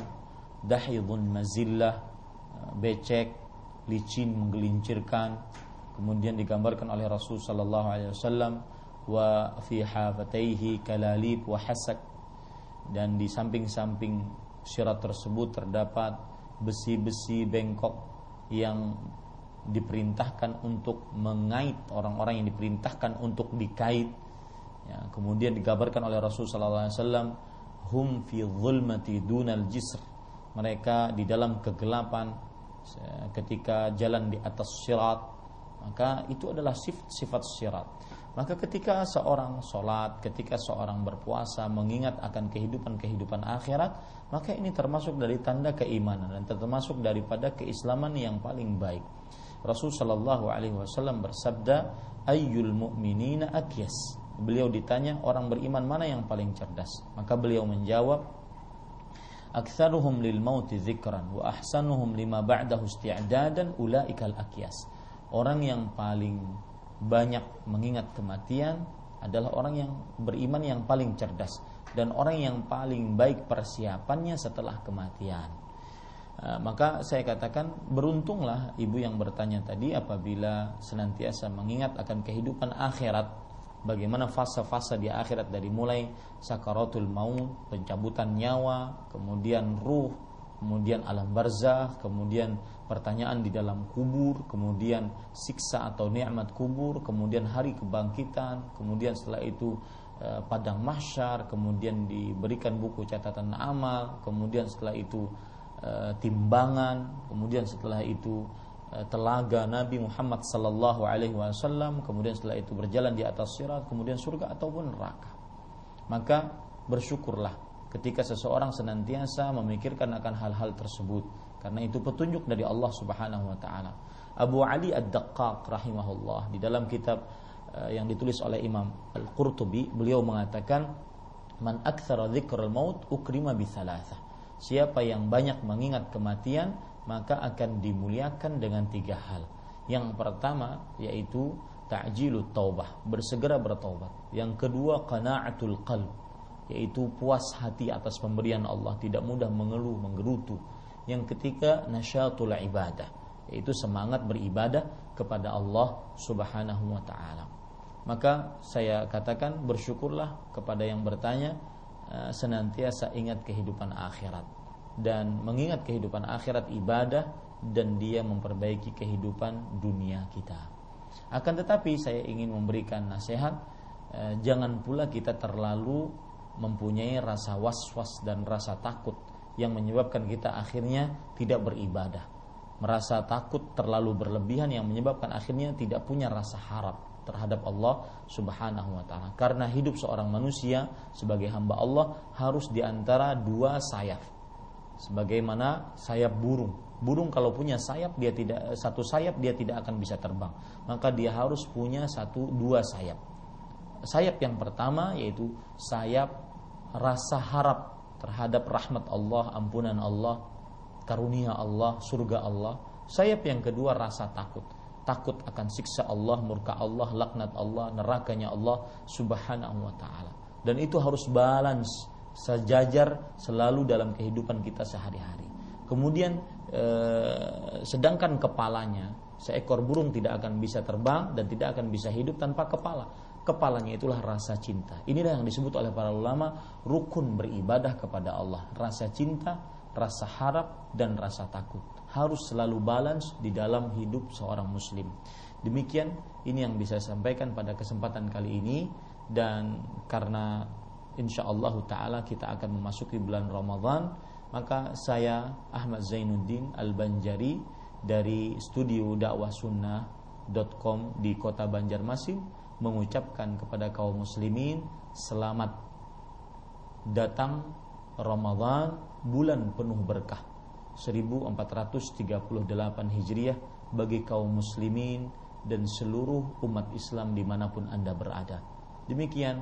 dahidun mazillah becek, licin, menggelincirkan. Kemudian digambarkan oleh Rasul sallallahu alaihi wasallam wa fi hafataihi kalalib wa hasak dan di samping-samping syirat tersebut terdapat besi-besi bengkok yang diperintahkan untuk mengait orang-orang yang diperintahkan untuk dikait ya, kemudian digambarkan oleh Rasul sallallahu alaihi wasallam hum fi dhulmati dunal jisr mereka di dalam kegelapan ketika jalan di atas syirat maka itu adalah sifat sifat syirat maka ketika seorang sholat, ketika seorang berpuasa mengingat akan kehidupan-kehidupan akhirat, maka ini termasuk dari tanda keimanan dan termasuk daripada keislaman yang paling baik. Rasul Shallallahu Alaihi Wasallam bersabda, "Ayyul mu'minina akyas." Beliau ditanya orang beriman mana yang paling cerdas, maka beliau menjawab, aktsaruhum lil mauti dzikran wa ahsanuhum lima ba'dahu isti'dadan ulaikal akyas. Orang yang paling banyak mengingat kematian adalah orang yang beriman yang paling cerdas dan orang yang paling baik persiapannya setelah kematian. Uh, maka saya katakan beruntunglah ibu yang bertanya tadi apabila senantiasa mengingat akan kehidupan akhirat bagaimana fase-fase di akhirat dari mulai sakaratul maut, pencabutan nyawa, kemudian ruh, kemudian alam barzah, kemudian pertanyaan di dalam kubur, kemudian siksa atau nikmat kubur, kemudian hari kebangkitan, kemudian setelah itu eh, padang mahsyar, kemudian diberikan buku catatan amal, kemudian setelah itu eh, timbangan, kemudian setelah itu telaga Nabi Muhammad sallallahu alaihi wasallam kemudian setelah itu berjalan di atas sirat kemudian surga ataupun neraka. Maka bersyukurlah ketika seseorang senantiasa memikirkan akan hal-hal tersebut. Karena itu petunjuk dari Allah Subhanahu wa taala. Abu Ali Ad-Daqqaq rahimahullah di dalam kitab uh, yang ditulis oleh Imam Al-Qurtubi beliau mengatakan man aktsara dzikrul maut ukrima bi siapa yang banyak mengingat kematian maka akan dimuliakan dengan tiga hal. Yang pertama yaitu ta'jilut taubah, bersegera bertaubat. Yang kedua qana'atul qalb, yaitu puas hati atas pemberian Allah, tidak mudah mengeluh, menggerutu. Yang ketiga nasyatul ibadah, yaitu semangat beribadah kepada Allah Subhanahu wa taala. Maka saya katakan bersyukurlah kepada yang bertanya eh, senantiasa ingat kehidupan akhirat dan mengingat kehidupan akhirat ibadah dan dia memperbaiki kehidupan dunia kita. Akan tetapi saya ingin memberikan nasihat eh, jangan pula kita terlalu mempunyai rasa was-was dan rasa takut yang menyebabkan kita akhirnya tidak beribadah. Merasa takut terlalu berlebihan yang menyebabkan akhirnya tidak punya rasa harap terhadap Allah Subhanahu wa taala. Karena hidup seorang manusia sebagai hamba Allah harus di antara dua sayap sebagaimana sayap burung. Burung kalau punya sayap dia tidak satu sayap dia tidak akan bisa terbang. Maka dia harus punya satu dua sayap. Sayap yang pertama yaitu sayap rasa harap terhadap rahmat Allah, ampunan Allah, karunia Allah, surga Allah. Sayap yang kedua rasa takut. Takut akan siksa Allah, murka Allah, laknat Allah, nerakanya Allah subhanahu wa ta'ala. Dan itu harus balance sejajar selalu dalam kehidupan kita sehari-hari. Kemudian eh, sedangkan kepalanya seekor burung tidak akan bisa terbang dan tidak akan bisa hidup tanpa kepala. Kepalanya itulah rasa cinta. Inilah yang disebut oleh para ulama rukun beribadah kepada Allah. Rasa cinta, rasa harap dan rasa takut. harus selalu balance di dalam hidup seorang muslim. Demikian ini yang bisa saya sampaikan pada kesempatan kali ini dan karena insya Allah taala kita akan memasuki bulan Ramadan maka saya Ahmad Zainuddin Al-Banjari dari studio dakwah sunnah.com di kota Banjarmasin mengucapkan kepada kaum muslimin selamat datang Ramadan bulan penuh berkah 1438 Hijriah bagi kaum muslimin dan seluruh umat Islam di mana pun anda berada. Demikian,